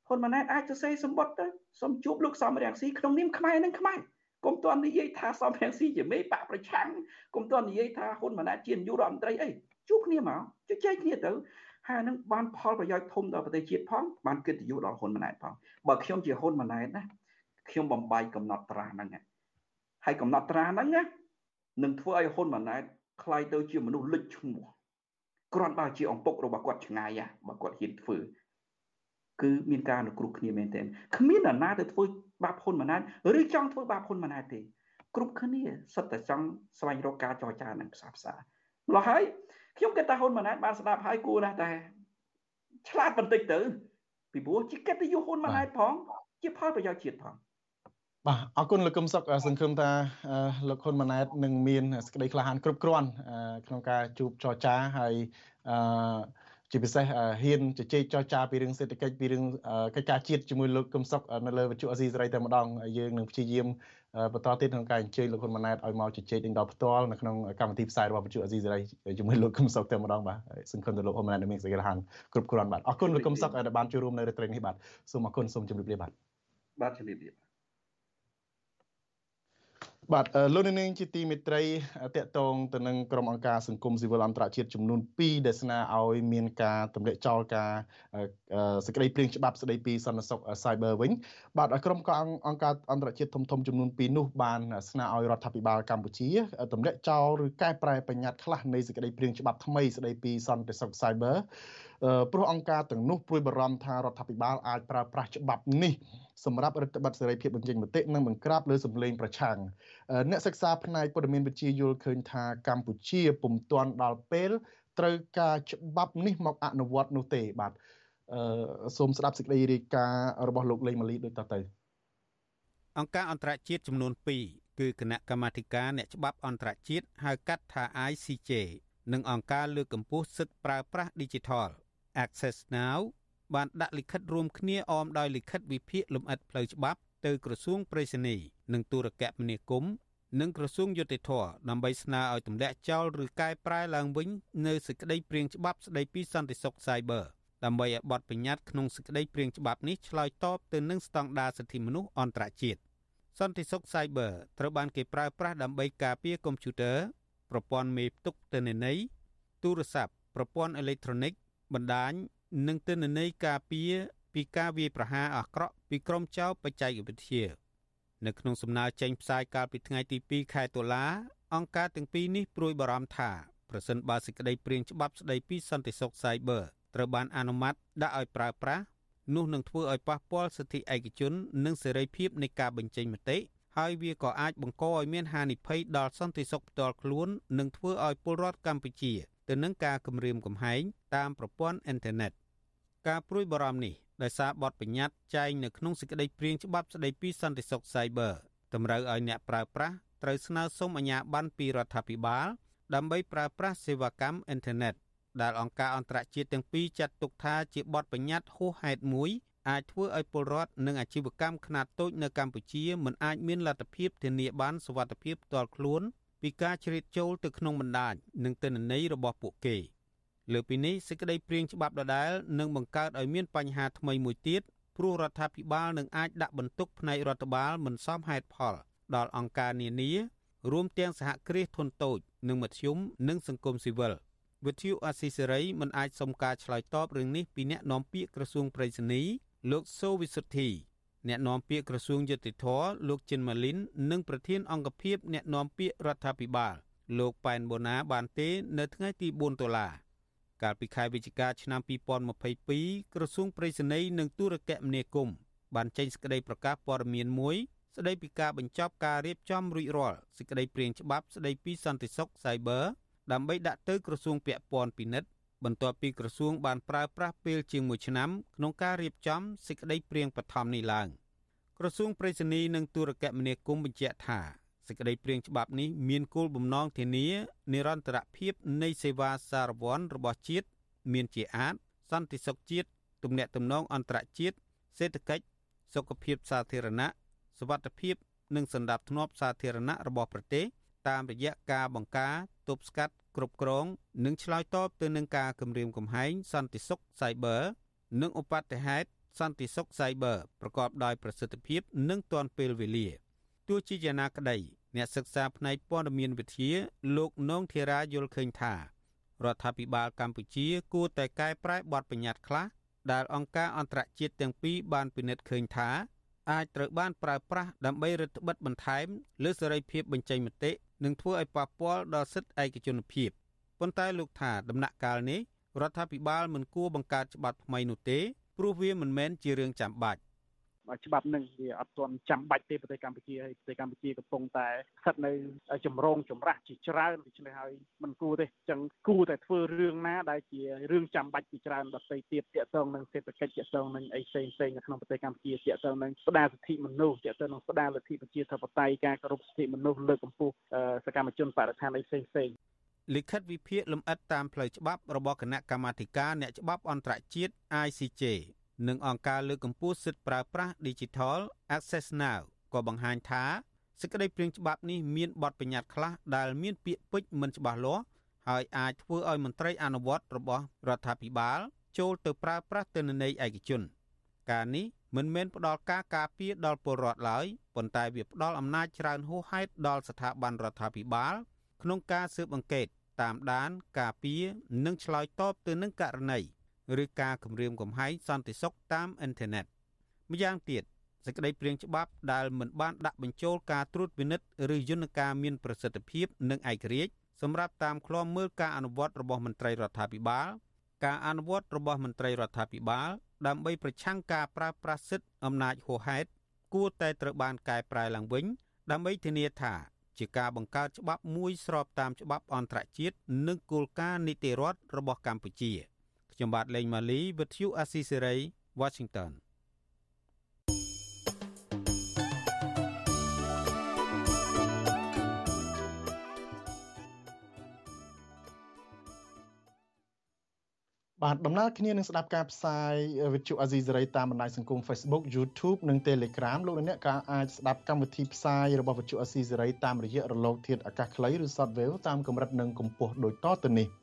[SPEAKER 16] ហ៊ុនម៉ាណែតអាចសរសេរសម្បត្តិទៅសូមជួបលោកសំរងស៊ីក្នុងនាមខ្មែរនិងខ្មែរ កុំតន់និយាយថាសំរងស៊ីជាមេបកប្រឆាំងកុំតន់និយាយថាហ៊ុនម៉ាណែតជានាយករដ្ឋមន្ត្រីអីជួបគ្នាមកជជែកគ្នាទៅហើយនឹងបានផលប្រយោជន៍ធំដល់ប្រទេសជាតិផងបានកិត្តិយសដល់ហ៊ុនម៉ាណែតផងបើខ្ញុំជាហ៊ុនម៉ាណែតណាខ្ញុំបំបីកំណត់ត្រាហ្នឹងហើយកំណត់ត្រាហ្នឹងណានឹងធ្វើឲ្យហ៊ុនម៉ាណែតខ្លាយទៅជាមនុស្សលិចឈ្មោះគ្រាន់បើជាអំពុករបស់គាត់ឆ្ងាយបើគាត់ហ៊ានធ្វើ គឺមានការអនុគ្រោះគ្នាមែនទែនគ្មានអ្នកណាទៅធ្វើបាបហ៊ុនម៉ាណែតឬចង់ធ្វើបាបហ៊ុនម៉ាណែតទេគ្រប់គ្នាសិតតែចង់ស្វែងរកការចរចានឹងផ្សះផ្សាម្ល៉េះហើយខ្ញុំគិតថាហ៊ុនម៉ាណែតបានស្ដាប់ហើយគួរណាស់តែឆ្លាតបន្តិចទៅពីព្រោះជាកិត្តិយសហ៊ុនម៉ាណែតផងជាផលប្រយោជន៍ជាតិផង
[SPEAKER 1] បាទអរគុណលោកកឹមសុខសង្ឃឹមថាលោកហ៊ុនម៉ាណែតនឹងមានសេចក្តីក្លាហានគ្រប់គ្រាន់ក្នុងការជួបចរចាហើយអឺ ជាពិសេសហ៊ានជជែកចរចាពីរឿងសេដ្ឋកិច្ចពីរឿងកិច្ចការជាតិជាមួយលោកកឹមសុខនៅលើវិទ្យុអេស៊ីសេរីតែម្ដងយើងនឹងព្យាយាមបន្តទៀតក្នុងការអញ្ជើញលោកហ៊ុនម៉ាណែតឲ្យមកជជែកនឹងដល់ផ្ទាល់នៅក្នុងកម្មវិធីផ្សាយរបស់វិទ្យុអេស៊ីសេរីជាមួយលោកកឹមសុខតែម្ដងបាទសង្ឃឹមថាលោកហ៊ុនម៉ាណែតនឹងមានសេចក្តីក្លាហានគ្រប់គ្រាន់បាទអរគុណលោកកឹមសុខដែលបានចូលរួមនៅរាត្រីនេះបាទសូមអរគុណសូមជម្រាបលាបាទ
[SPEAKER 16] បាទជម្រាបលា
[SPEAKER 1] បាទលោកនាងជាទីមេត្រីតកតងទៅនឹងក្រុមអង្គការសង្គមស៊ីវិលអន្តរជាតិចំនួន2ដែលស្នើឲ្យមានការទម្លាក់ចោលការសេចក្តីព្រាងច្បាប់ស្តីពីសន្តិសុខ Cyber វិញបាទក្រុមអង្គការអន្តរជាតិធំៗចំនួន2នោះបានស្នើឲ្យរដ្ឋាភិបាលកម្ពុជាទម្លាក់ចោលឬកែប្រែបញ្ញត្តិខ្លះនៃសេចក្តីព្រាងច្បាប់ថ្មីស្តីពីសន្តិសុខ Cyber ព្រោះអង្គការទាំងនោះព្រួយបារម្ភថារដ្ឋាភិបាលអាចប្រើប្រាស់ច្បាប់នេះ សម្រាប់រដ្ឋបတ်សេរីភាពបញ្ចេញមតិនិងបង្ក្រាបលើសម្លេងប្រឆាំងអ្នកសិក្សាផ្នែកព័ត៌មានវិទ្យាយល់ឃើញថាកម្ពុជាពុំទាន់ដល់ពេលត្រូវការច្បាប់នេះមកអនុវត្តនោះទេបាទអឺសូមស្ដាប់សេចក្តីរាយការណ៍របស់លោកលេងម៉ាលីដូចតទៅ
[SPEAKER 18] អង្គការអន្តរជាតិចំនួន2គឺគណៈកម្មាធិការអ្នកច្បាប់អន្តរជាតិហៅកាត់ថា ICJ និងអង្គការលើកកម្ពស់សិទ្ធិប្រើប្រាស់ Digital Access Now បានដាក់លិខិតរួមគ្នាអមដោយលិខិតវិភាគលម្អិតផ្លូវច្បាប់ទៅក្រសួងប្រៃសណីនិងទូរគមនាគមន៍និងក្រសួងយុតិធធដើម្បីស្នើឲ្យទម្លាក់ចោលឬកែប្រែឡើងវិញនៅសេចក្តីព្រាងច្បាប់ស្តីពីសន្តិសុខ Cyber ដើម្បីឲ្យបទបញ្ញត្តិក្នុងសេចក្តីព្រាងច្បាប់នេះឆ្លើយតបទៅនឹងស្តង់ដារសិទ្ធិមនុស្សអន្តរជាតិសន្តិសុខ Cyber ត្រូវបានគេប្រើប្រាស់ដើម្បីការពារកុំព្យូទ័រប្រព័ន្ធមេផ្ទុកទិន្នន័យទូរស័ព្ទប្រព័ន្ធអេឡិចត្រូនិកបណ្ដាញ និងទិន្នន័យការពារពីការវាយប្រហារអាក្រក់ពីក្រុមចៅបច្ចេកវិទ្យានៅក្នុងសំណើចេញផ្សាយកាលពីថ្ងៃទី2ខែតុលាអង្គការទាំងពីរនេះព្រួយបារម្ភថាប្រសិនបើសេចក្តីព្រាងច្បាប់ស្តីពីសន្តិសុខ Cyber ត្រូវបានអនុម័តដាក់ឲ្យប្រើប្រាស់នោះនឹងធ្វើឲ្យប៉ះពាល់សិទ្ធិឯកជន និងសេរីភាពនៃការបញ្ចេញមតិហើយវាក៏អាចបង្កឲ្យមានហានិភ័យដល់សន្តិសុខផ្ទាល់ខ្លួន និងធ្វើឲ្យពលរដ្ឋកម្ពុជាទៅនឹងការគំរាមកំហែងតាមប្រព័ន្ធអ៊ីនធឺណិត ការព្រួយបារម្ភនេះដោយសារបទបញ្ញត្តិចែងនៅក្នុងសេចក្តីព្រាងច្បាប់ស្តីពីសន្តិសុខ Cyber តម្រូវឲ្យអ្នកប្រើប្រាស់ត្រូវស្នើសុំអាជ្ញាប័ណ្ណពីរដ្ឋាភិបាលដើម្បីប្រើប្រាស់សេវាកម្មអ៊ីនធឺណិតដែលអង្គការអន្តរជាតិទាំងពីរចាត់ទុកថាជាបទបញ្ញត្តិហួសហេតុមួយអាចធ្វើឲ្យពលរដ្ឋនិងអាជីវកម្មខ្នាតតូចនៅកម្ពុជាមិនអាចមានលទ្ធភាពធានាបានសុវត្ថិភាពផ្ទាល់ខ្លួនពីការជ្រៀតចូលទៅក្នុងបណ្ដាញនិងទិន្នន័យរបស់ពួកគេ។ លើពីនេះសេចក្តីព្រាងច្បាប់ដដែលនឹងបង្កើតឲ្យមានបញ្ហាថ្មីមួយទៀតព្រោះរដ្ឋាភិបាលនឹងអាចដាក់បន្ទុកផ្នែករដ្ឋបាលមិនសមហេតុផល ដល់អង្គការនានារួមទាំងសហគ្រាសធុនតូច និងមធ្យមនិងសង្គមស៊ីវិលវិទ្យុអាស៊ីសេរីមិនអាចសុំការឆ្លើយតបរឿងនេះពីអ្នកនាំពាក្យក្រសួងប្រៃសណីលោកសូវិសុទ្ធីអ្នកនាំពាក្យក្រសួងយុតិធធលោកចិនម៉ាលីននិងប្រធានអង្គភិបអ្នកនាំពាក្យរដ្ឋាភិបាល លោកប៉ែនបូណាបានទេ នៅថ្ងៃទី4តុលា កាលពីខែវិច្ឆិកាឆ្នាំ2022ក្រសួងប្រៃសណីនិងទូរគមនាគមន៍បានចេញសេចក្តីប្រកាសព័ត៌មានមួយស្តីពីការបញ្ចប់ការរៀបចំរួចរាល់សេចក្តីព្រាងច្បាប់ស្តីពីសន្តិសុខ Cyber ដើម្បីដាក់ទៅក្រសួងពាក់ព័ន្ធពិនិត្យបន្ទាប់ពីក្រសួងបានប្រើប្រាស់ពេលជាង1ឆ្នាំក្នុងការរៀបចំសេចក្តីព្រាងបឋមនេះឡើងក្រសួងប្រៃសណីនិងទូរគមនាគមន៍បញ្ជាក់ថា សេចក្តីព្រាងច្បាប់នេះមានគោលបំណងធានានិរន្តរភាពនៃសេវាសារវ័នរបស់ជាតិមានជាអាចសន្តិសុខជាតិទំនាក់ទំនងអន្តរជាតិសេដ្ឋកិច្ចសុខភាពសាធារណៈសុវត្ថិភាពនិងសន្តិភាពសាធារណៈរបស់ប្រទេសតាមរយៈការបង្ការទប់ស្កាត់គ្រប់គ្រង និងឆ្លើយតបទៅនឹងការគំរាមកំហែងសន្តិសុខ Cyber និងឧបត្តិហេតុសន្តិសុខ Cyber ប្រកបដោយប្រសិទ្ធភាព និងទាន់ពេលវេលា។ ទោះជាយ៉ាងណាក្តីអ្នកសិក្សាផ្នែកព័ត៌មានវិទ្យាលោកនងធីរាយល់ឃើញថារដ្ឋាភិបាលកម្ពុជាគួរតែកែប្រែបទបញ្ញត្តិខ្លះដែលអង្គការអន្តរជាតិទាំងពីរបានពិនិត្យឃើញថាអាចត្រូវបានប្រើប្រាស់ដើម្បីរឹតបន្តឹងបន្ថែមលើសេរីភាពបញ្ចេញមតិនិងធ្វើឲ្យប៉ះពាល់ដល់សិទ្ធិឯកជនភាពប៉ុន្តែលោកថាដំណាក់កាលនេះរដ្ឋាភិបាលមិនគួរបង្កើតច្បាប់ថ្មីនោះទេព្រោះវាមិនមែនជារឿងចាំបាច់
[SPEAKER 19] ច្បាប់នឹងវាអត់ទាន់ចាំបាច់ទេប្រទេសកម្ពុជាហើយប្រទេសកម្ពុជាកំពុងតែស្ថិតនៅចម្រងចម្រាស់ជាច្រើនដូច្នេះហើយមិនគួរទេអញ្ចឹងគួរតែធ្វើរឿងណាដែលជារឿងចាំបាច់ជាច្រើនដទៃទៀតទាក់ទងនឹងសេដ្ឋកិច្ចទាក់ទងនឹងអីផ្សេងផ្សេងនៅក្នុងប្រទេសកម្ពុជាទាក់ទងនឹងស្ដារសិទ្ធិមនុស្សទាក់ទងនឹងស្ដារលទ្ធិប្រជាធិបតេយ្យការគោរពសិទ្ធិមនុស្សលើកកម្ពស់សកម្មជនបរិស្ថានអីផ្សេងផ្សេង
[SPEAKER 18] លិខិតវិភាគលម្អិតតាមផ្លូវច្បាប់របស់គណៈកម្មាធិការអ្នកច្បាប់អន្តរជាតិ ICJ និងអង្គការលើកកម្ពស់សិទ្ធិប្រើប្រាស់ Digital Access Now ក៏បង្ហាញថាសេចក្តីព្រាងច្បាប់នេះមានបទបញ្ញត្តិខ្លះដែលមានពាក្យពេចន៍មិនច្បាស់លាស់ហើយអាចធ្វើឲ្យមន្ត្រីអនុវត្តរបស់រដ្ឋាភិបាលចូលទៅប្រើប្រាស់ទិន្នន័យឯកជន ការនេះមិនមែនផ្ដល់ការការពារដល់ពលរដ្ឋឡើយប៉ុន្តែវាផ្ដល់អំណាចច្រើនហួសហេតុដល់ស្ថាប័នរដ្ឋាភិបាល ក្នុងការស៊ើបអង្កេតតាមដាន ការពារនិងឆ្លើយតបទៅនឹងករណី ឬការគម្រាមកំហែងសន្តិសុខតាមអ៊ីនធឺណិតម្យ៉ាងទៀតសេចក្តីព្រាងច្បាប់ដែលមិនបានដាក់បញ្ចូលការត្រួតពិនិត្យឬយន្តការមានប្រសិទ្ធភាពនិងឯករាជ្យសម្រាប់តាមឃ្លាំមើលការអនុវត្តរបស់មន្ត្រីរដ្ឋាភិបាលការអនុវត្តរបស់មន្ត្រីរដ្ឋាភិបាលដើម្បីប្រឆាំងការប្រើប្រាស់សិទ្ធិអំណាចហួសហេតុគួរតែត្រូវបានកែប្រែឡើងវិញ ដើម្បីធានាថាជាការបង្កើតច្បាប់មួយស្របតាមច្បាប់អន្តរជាតិនិងគោលការណ៍នីតិរដ្ឋរបស់កម្ពុជា។ ខ្ញុំបាទលេងម៉ាលីវិទ្យុអាស៊ីសេរី Washington
[SPEAKER 1] បាទដំណើរគ្នានឹងស្ដាប់ការផ្សាយវិទ្យុអាស៊ីសេរីតាមបណ្ដាញសង្គម Facebook YouTube និង Telegram លោកអ្នកក៏អាចស្ដាប់កម្មវិធីផ្សាយរបស់វិទ្យុអាស៊ីសេរីតាមរយៈរលកធាតុអាកាសខ្លីឬ Shortwave តាមកម្រិតនិងកម្ពស់ដូចតទៅនេះ។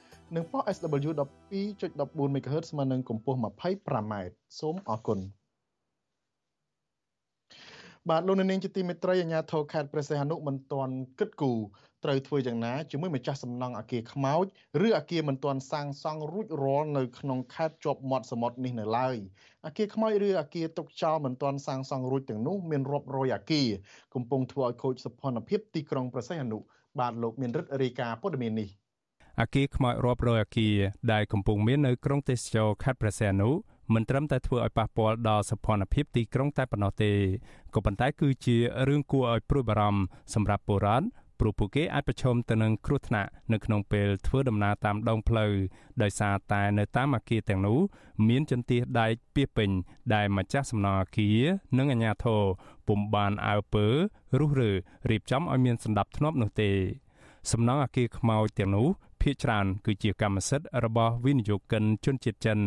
[SPEAKER 1] និងប៉ុស SW 12.14 MHz ស្មើនឹងកម្ពស់ 25m សូមអរគុណបាទលោកនាងជាទីមេត្រីអាជ្ញាធរខេត្តព្រះសីហនុមិនទាន់គិតគូរត្រូវធ្វើយ៉ាងណាជាមួយម្ចាស់សំណង់អគារខ្មោចឬអគារមិនទាន់សាងសង់រួចរាល់នៅក្នុងខេត្តជាប់មាត់សមុទ្រនេះនៅឡើយអគារខ្មោចឬអគារទុកចោលមិនទាន់សាងសង់រួចទាំងនោះមានរាប់រយអគារកំពុងធ្វើឲ្យខូចសោភ័ណភាពទីក្រុងព្រះសីហនុបាទលោកមានរិទ្ធរាយការណ៍ព័ត៌មាននេះ
[SPEAKER 20] អគារខ្មោចរាប់រយអគារដែលកំពុងមាននៅក្រុងទេសចរខេត្តព្រះសីហនុមិនត្រឹមតែធ្វើឲ្យប៉ះពាល់ដល់សោភ័ណភាពទីក្រុងតែប៉ុណ្ណោះទេក៏ប៉ុន្តែគឺជារឿងគួរឲ្យព្រួយបារម្ភសម្រាប់ពលរដ្ឋព្រោះពួកគេអាចប្រឈមទៅនឹងគ្រោះថ្នាក់នៅក្នុងពេលធ្វើដំណើរតាមដងផ្លូវដោយសារតែនៅតាមអគារទាំងនោះមានចន្ទះដែកពាសពេញដែលម្ចាស់សំណង់អគារនិងអាជ្ញាធរពុំបានអើពើរុះរើរៀបចំឲ្យមានសន្តិភាពនោះទេសំណង់អគារខ្មោចទាំងនោះ ភាគច្រើនគឺជាកម្មសិទ្ធិរបស់វិនិយោគិនជនជាតិចិន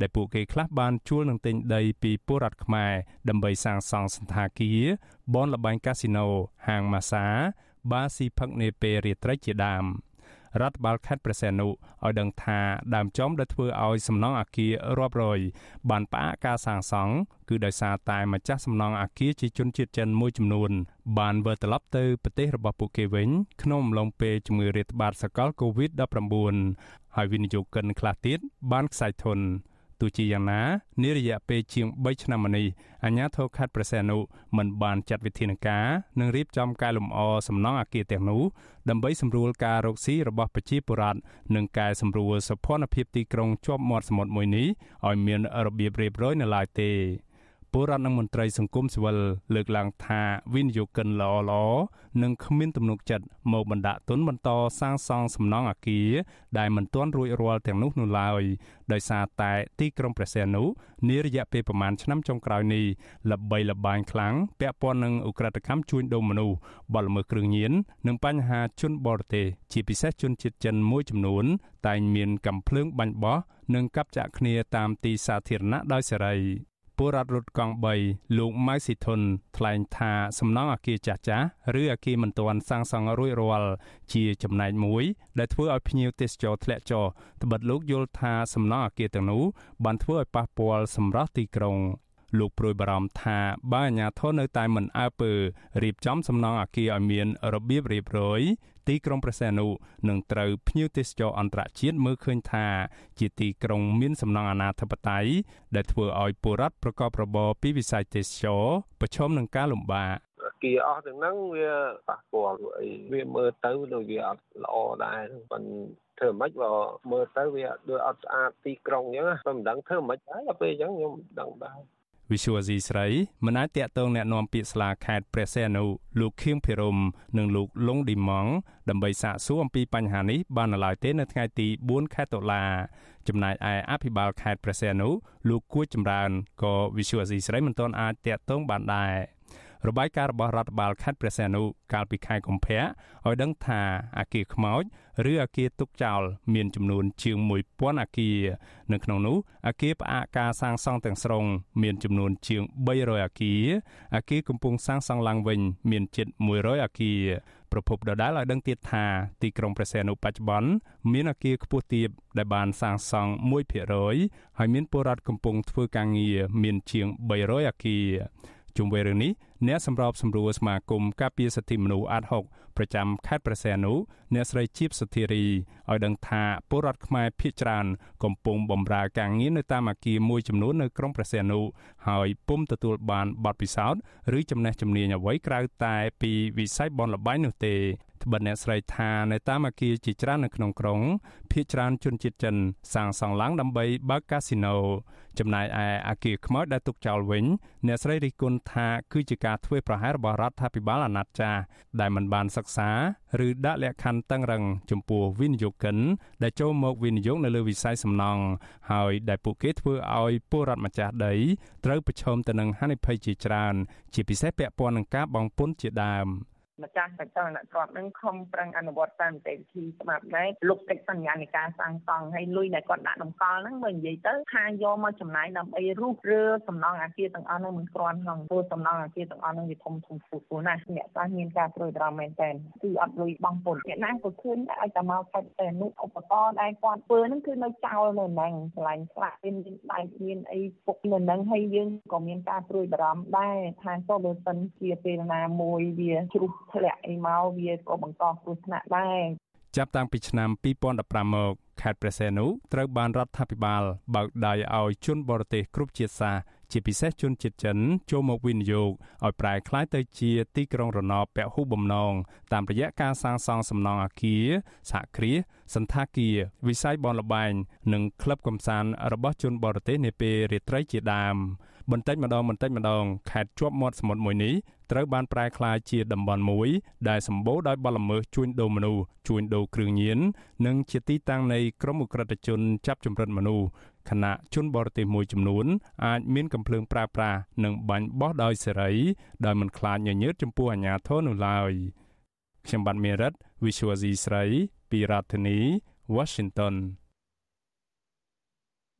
[SPEAKER 20] ដែលពួកគេខ្លះបានជួលនឹងទិញដីពីពលរដ្ឋខ្មែរដើម្បីសាងសង់សន្តាគារបនលបែងកាស៊ីណូហាងម៉ាសា បាស៊ីផឹកនេពេលរាត្រីជាដើម។ រដ្ឋបាលខេត្តព្រះសីហនុឲ្យដឹងថាដើមចំដែលធ្វើឲ្យសំណង់អាគាររាប់រយបានផ្អាកការសាងសង់គឺដោយសារតែម្ចាស់សំណង់អាគារជាជនជាតិចិនមួយចំនួន បានវិលត្រឡប់ទៅប្រទេសរបស់ពួកគេវិញ ក្នុងអំឡុងពេលជំងឺរាតត្បាតសកល COVID-19 ហើយវិនិយោគិនខ្លះទៀតបានខ្សែធន ទោះជាយ៉ាងណានារយៈពេលជាង3ឆ្នាំមកនេះអាជ្ញាធរខេត្តព្រះសីហនុមិនបានចាត់វិធានការនិងរៀបចំកែលម្អសំណង់អគារទាំងនោះដើម្បីសម្រួលការរកស៊ីរបស់ប្រជាពលរដ្ឋនិងកែសម្រួលសុខភាពទីក្រុងជាប់មាត់សមុទ្រមួយនេះឲ្យមានរបៀបរៀបរយនៅឡើយទេ ពលរដ្ឋនិងមន្ត្រីសង្គមស៊ីវិលលើកឡើងថាវិនិយោគិនល្អល្អនិងគ្មានទំនុកចិត្តមកបណ្ដាក់ទុនបន្តសាងសង់សំណង់អគារដែលមិនទាន់រួចរាល់ទាំងនោះនោះឡើយដោយសារតែទីក្រុងព្រះសីហនុនារយៈពេលប្រមាណឆ្នាំចុងក្រោយនេះល្បីល្បាញខ្លាំងពាក់ព័ន្ធនឹងឧក្រិដ្ឋកម្មជួញដូរមនុស្សបទល្មើសគ្រឿងញៀននិងបញ្ហាជនបរទេសជាពិសេសជនជាតិចិនមួយចំនួន តែងមានកំភ្លើងបាញ់បោះនិងកាប់ចាក់គ្នាតាមទីសាធារណៈដោយសេរី ពលរដ្ឋរត់កង់3លោកម៉ៅស៊ីធុនថ្លែងថាសំណង់អគារចាស់ចាស់ឬអគារមិនទាន់សាងសង់រួចរាល់ជាចំណែកមួយ ដែលធ្វើឲ្យភ្ញៀវទេសចរធ្លាក់ចុះត្បិតលោកយល់ថាសំណង់អគារទាំងនោះបានធ្វើឲ្យប៉ះពាល់សម្រស់ទីក្រុង លោកព្រួយបារម្ភថាបើអាជ្ញាធរនៅតែមិនអើពើរៀបចំសំណង់អគារឲ្យមានរបៀបរៀបរយទីក្រុងព្រះសីហនុនឹងត្រូវភ្ញៀវទេសចរអន្តរជាតិមើលឃើញថាជាទីក្រុងមានសំណង់អនាធិបតេយ្យដែលធ្វើឲ្យពលរដ្ឋប្រកបរបរពីវិស័យទេសចរប្រឈមនឹងការលំបាក
[SPEAKER 21] គីអស់ទាំងហ្នឹងវាប៉ះពាល់អីវាមើលទៅដូចវាអត់ល្អដែរប៉ុន្តែធ្វើមិនបើមើលទៅវាដូចអត់ស្អាតទីក្រុងអញ្ចឹងតែមិនដឹងធ្វើមិនហើយដល់ពេលអញ្ចឹងខ្ញុំមិនដឹងដែរ
[SPEAKER 20] វិសុវអាស៊ីស្រីមិនអាចតាក់ទងแนะនាំពាក្យស្លាខេត្តព្រះសីហនុលោកខៀងភិរមនិងលោកលងឌីម៉ង់ដើម្បីសាកសួរអំពីបញ្ហានេះបាននៅឡើយទេនៅថ្ងៃទី4ខែតុលាចំណែកឯអភិបាលខេត្តព្រះសីហនុលោកគួចចម្រើនក៏វិសុវអាស៊ីស្រីមិនទាន់អាចតាក់ទងបានដែរ របាយការណ៍របស់រដ្ឋបាលខេត្តព្រះសីហនុកាលពីខែកុម្ភៈឲ្យដឹងថាអាគារខ្មោចឬអាគារទុកចោលមានចំនួនជាង1000អាគារនៅក្នុងនោះអាគារផ្អាកការសាងសង់ទាំងស្រុងមានចំនួនជាង300អាគារអាគារកំពុងសាងសង់ឡើងវិញមានជិត100អាគារប្រពន្ធដដែលឲ្យដឹងទៀតថាទីក្រុងព្រះសីហនុបច្ចុប្បន្នមានអគារខ្ពស់ទាបដែលបានសាងសង់1%ហើយមានពលរដ្ឋកំពុងធ្វើការងារមានជាង300អគារ ជុំវិញរឿងនេះអ្នកសម្របសម្រួលសមាគមការពារសិទ្ធិមនុស្សអាត60ប្រចាំខេត្តព្រះសីហនុអ្នកស្រីជីបសុធារីឲ្យដឹងថាពលរដ្ឋខ្មែរភៀសច្រើនកំពុងបម្រើការងារនៅតាមអគារមួយចំនួននៅក្រុងព្រះសីហនុហើយពុំទទួលបានបទពិសោធន៍ឬចំណេះជំនាញអ្វីក្រៅតែពីវិស័យបនលបែងនោះទេ ត្បិតអ្នកស្រីថានៅតាមអគារជាច្រើននៅក្នុងក្រុងភ ieck ច្រើនជនជាតិចិនសាងសង់ឡើងដើម្បីបើកកាស៊ីណូចំណែកឯអគារខ្មោចដែលទុកចោលវិញអ្នកស្រីរិះគន់ថាគឺជាការធ្វើប្រហែសរបស់រដ្ឋាភិបាលអាណត្តិចាស់ដែលមិនបានសិក្សាឬដាក់លក្ខខណ្ឌតឹងរឹងចំពោះវិនិយោគិន ដែលចូលមកវិនិយោគនៅលើវិស័យសំណង់ហើយដែលពួកគេធ្វើឲ្យពលរដ្ឋម្ចាស់ដីត្រូវប្រឈមទៅនឹងហានិភ័យជាច្រើន ជាពិសេសពាក់ព័ន្ធនឹងការបង់ពន្ធជាដើម។
[SPEAKER 22] ម្ចាស់បច្ចុប្បន្នគាត់នឹងខំប្រឹងអនុវត្តតាមនីតិវិធីច្បាប់ដែរលុបកិច្ចសន្យានៃការសាងសង់ហើយលុយដែលគាត់ដាក់តម្កល់ហ្នឹងមើលនិយាយទៅថាយកមកចំណាយដើម្បីរុះរើសំណង់អាគារទាំងអស់ហ្នឹងមិនគ្រាន់ហងព្រោះសំណង់អាគារទាំងអស់ហ្នឹងវាធំធំពូពូណាស់អ្នកខ្លះមានការព្រួយបារម្ភមែនតើគឺអត់លុយបង់ពន្ធអ្នកណាក៏ឃើញដែរឲ្យតែមកខិតតែនោះឧបករណ៍ដែលគាត់ធ្វើហ្នឹងគឺនៅចោលនៅហ្នឹងកន្លែងខ្លះមានដៃមានអីពុកនៅហ្នឹងហើយយើងក៏មានការព្រួយបារម្ភដែរថាសូមបើសិនជាពេលណាមួយវាជ្រុះធ្លាក់អីមកវាក៏បង្កគ្រោះថ្នាក់ដែរ
[SPEAKER 20] ចាប់តាំងពីឆ្នាំ2015មកខេត្តព្រះសីហនុត្រូវបានរដ្ឋាភិបាលបើកដៃឲ្យជនបរទេសគ្រប់ជាតិសាសន៍ជាពិសេសជនជាតិចិនចូលមកវិនិយោគឲ្យប្រែក្លាយទៅជាទីក្រុងរណបពហុបំណងតាមរយៈការសាងសង់សំណង់អគារសហគ្រាសសន្តាគារវិស័យបនលបែងនិងក្លឹបកំសាន្តរបស់ជនបរទេសនាពេលរាត្រីជាដើម បន្តិចម្ដងបន្តិចម្ដងខេត្តជាប់មាត់សមុទ្រមួយនេះត្រូវបានប្រែក្លាយជាតំបន់មួយដែលសម្បូរដោយបទល្មើសជួញដូរមនុស្សជួញដូរគ្រឿងញៀននិងជាទីតាំងនៃក្រុមអ ுக ្រិតជនចាប់ចម្រិតមនុស្សខណៈជនបរទេសមួយចំនួនអាចមានកំភ្លើងប្រើប្រាស់និងបាញ់បោះដោយសេរីដោយមិនខ្លាចញញើតចំពោះអាជ្ញាធរនោះឡើយខ្ញុំបាទមេរិត Visual C ស្រីពីរដ្ឋធានី Washington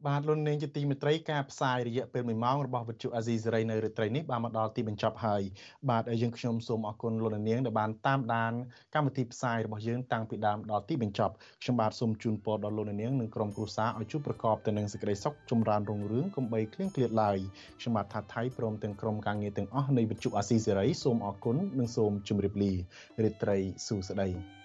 [SPEAKER 1] បាទលោកនាងជាទីមេត្រីការផ្សាយរយៈពេល1ម៉ោងរបស់វិទ្យុអាស៊ីសេរីនៅរាត្រីនេះបានមកដល់ទីបញ្ចប់ហើយបាទហើយយើងខ្ញុំសូមអរគុណលោកនាងដែលបានតាមដានកម្មវិធីផ្សាយរបស់យើងតាំងពីដើមដល់ទីបញ្ចប់ខ្ញុំបាទសូមជូនពរដល់លោកនាងនិងក្រុមគ្រួសារឲ្យជួបប្រកបទៅនឹងសេចក្តីសុខចម្រើនរុងរឿងកុំបីឃ្លៀងឃ្លាតឡើយខ្ញុំបាទថាថៃព្រមទាំងក្រុមការងារទាំងអស់នៃវិទ្យុអាស៊ីសេរីសូមអរគុណនិងសូមជម្រាបលារាត្រីសួស្តី